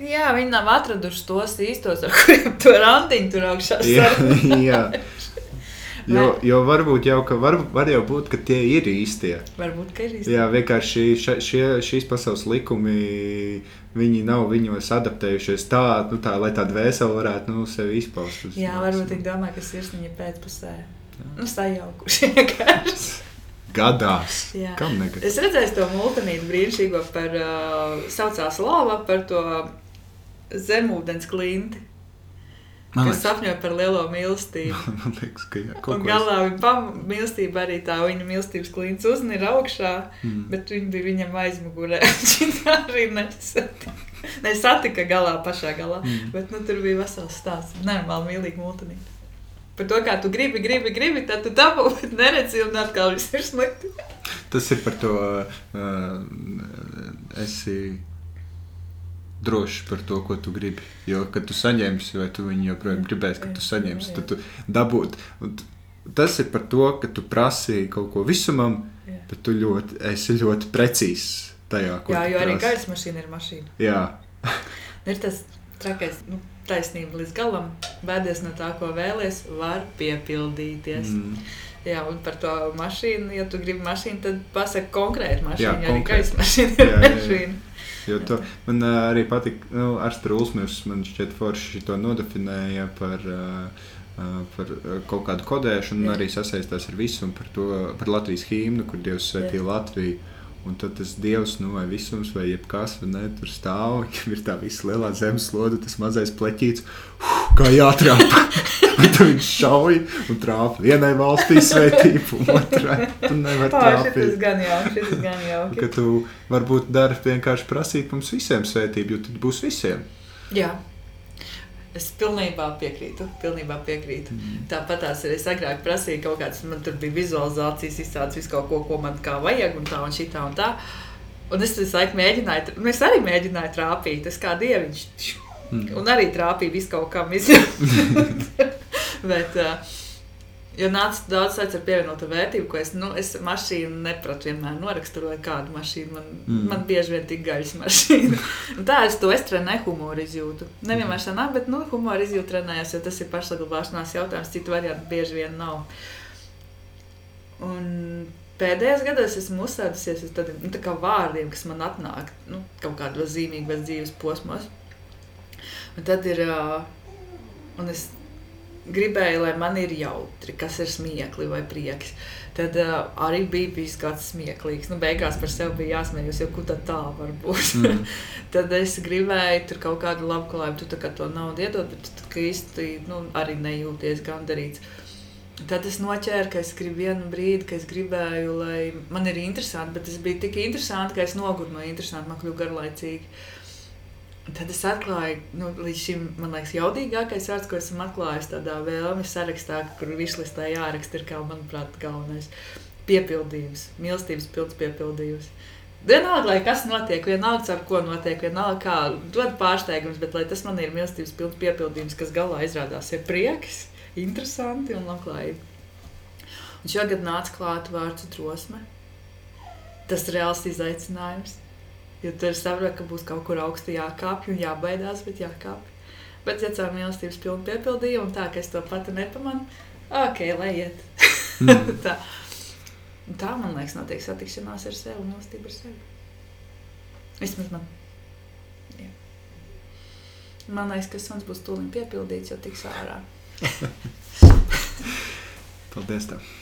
Jā, viņi nav atraduši tos īstos, ar kuriem to randiņu tur augšā strādā. *laughs* *laughs* jo, jo varbūt jau, ka var, var jau būt, ka tie ir īstie. Varbūt, ka ir īstie. Jā, vienkārši šie, šie, šīs pasaules likumi viņi nav viņos adaptējušies tā, nu, tā lai tā dvēsele varētu nu, sevi izpaust. Uz, Jā, varbūt viņi domā, ka sirsniņa pēcpusē nu, sajaukuši *laughs* vienkārši. Gadās. Jā. Kam nekas? Es redzēju to multinītu brīnišķīgo par uh, saucās lava, par to zemūdens klinti. Man kas liekas, sapņo par lielo mīlestību. *laughs* Man liekas, ka jā, un galā viņa mīlestība arī tā, viņa mīlestības klints uznira augšā, mm. bet viņa bija viņam aizmugurē. *laughs* Viņa arī nesatika. nesatika galā, pašā galā, mm. bet nu, tur bija vesels stāsts. Nenormāli mīlīgi multinīt. Par to, kā tu gribi, gribi, gribi, tad tu dabū, bet neredzi un atkal viss ir slikti. Tas ir par to, uh, esi drošs par to, ko tu gribi. Jo, kad tu saņemsi, vai tu viņu joprojām gribēsi, kad tu saņemsi, tad tu dabūsi. tas ir par to, ka tu prasīji kaut ko visumam, bet tu ļoti, esi ļoti precīzs tajā, ko Jā, jo arī gaisa mašīna ir mašīna. Jā, *laughs* Ir tas trakais, nu, taisnība līdz galam, vēdies no tā, ko vēlies, var piepildīties. Mm. Jā, un par to mašīnu, ja tu gribi mašīnu, tad pasaki konkrēti mašīnu. Jā, arī konkrēti. gaisa mašīna ir Jā, jā, jā. mašīna. To, man ā, arī patīk, nu, Arsta Rūsmīrs man šķiet forši to nodefinēja par, ā, ā, par kaut kādu kodēšanu arī sasaistās ar visu un par, to, par Latvijas hīmnu, kur Dievs svētīja Latviju. Un tad tas dievs, nu, vai visums, vai jebkas, vai ne, tur stāv, *laughs* viņam ir tā visa lielā zemeslode, tas mazais pleķīts, huh, kā jātrāpa. *laughs* Un tad viņš šauj un trāpa vienai valstī svētību, un otrai tu šis trāpīt. gan jauki, šis gan jauki. Ka tu varbūt dari vienkārši prasīt mums visiem svētību, jo tad būs visiem. Jā. Es pilnībā piekrītu. Pilnībā piekrītu. Mm. Tāpat tās arī es agrāk prasīju kaut kādas, man tur bija vizualizācijas, izsācis visu kaut ko, ko man kā vajag, un tā un šī tā un tā. Un es visu laiku mēģināju, nu es arī mēģināju trāpīt, es kā dieviņš. Mm. Un arī trāpīju visu kaut kam izjūt. *laughs* Bet, uh, ja nāca daudz saits ar pievienotu vērtību, ko es, nu, es mašīnu nepratu vienmēr noraksturoju kādu mašīnu. Man, Mm. man bieži vien tik gaļas mašīna. *laughs* Tā es to es trenēju humoru izjūtu. Nevienmēr sanāk, bet, nu, humoru izjūtu trenējos, jo tas ir pašsaglabāšanās jautājums. Citu variantu bieži vien nav. Un pēdējos gados esmu uzsēdusies uz tādiem nu, tā vārdiem, kas man atnāk nu, kaut kādos zīmīgos dzīves posmos. Un tad ir. ā, Un es gribēju, lai man ir jautri, kas ir smiekli vai prieks. Tad uh, arī bija bijis kāds smieklīgs. Nu, beigās par sevi bija jāsmējas, jo kur tad tā var būt. Mm. *laughs* tad es gribēju tur kaut kādu labklājību, tu kā to naudu iedod, bet tu īsti nu, arī nejūties gandarīts. Tad es noķēru, ka es gribu vienu brīdi, ka es gribēju, lai man ir interesanti, bet tas bija tik interesanti, ka es noguru no interesanta, man kļuva garlaicīgi. Un Tad es atklāju, nu, līdz šim man liekas, jaudīgākais vārds, ko esmu atklājis tādā vēlmes sarakstā, kur vislistā jāraksta, ir, kā, manuprāt, galvenais piepildījums, mīlestības pilns piepildījums. Vienalga, lai kas notiek, vienalga, ar ko notiek, vienalga, kā dod pārsteigums, bet lai tas man ir mīlestības pilns piepildījums, kas galā izrādās ir prieks, interesanti un labklājība. Un šogad nāca klāta vārds drosme. Tas ir reāls izaicinājums. Jo tur saprot, ka būs kaut kur augstu jākāpj un jābaidās, bet jākāpj. Bet, ja caur mīlestības pilnu piepildījumu, un tā, ka es to pati nepamanu, ok, lai iet. Mm. *laughs* tā. Tā, man liekas, notiek satikšanās ar sevi un mīlestība ar sevi. Vismaz man. Jā. Man liekas, ka suns būs tūlīt piepildīts, jo tiks ārā. *laughs* Paldies! Tev.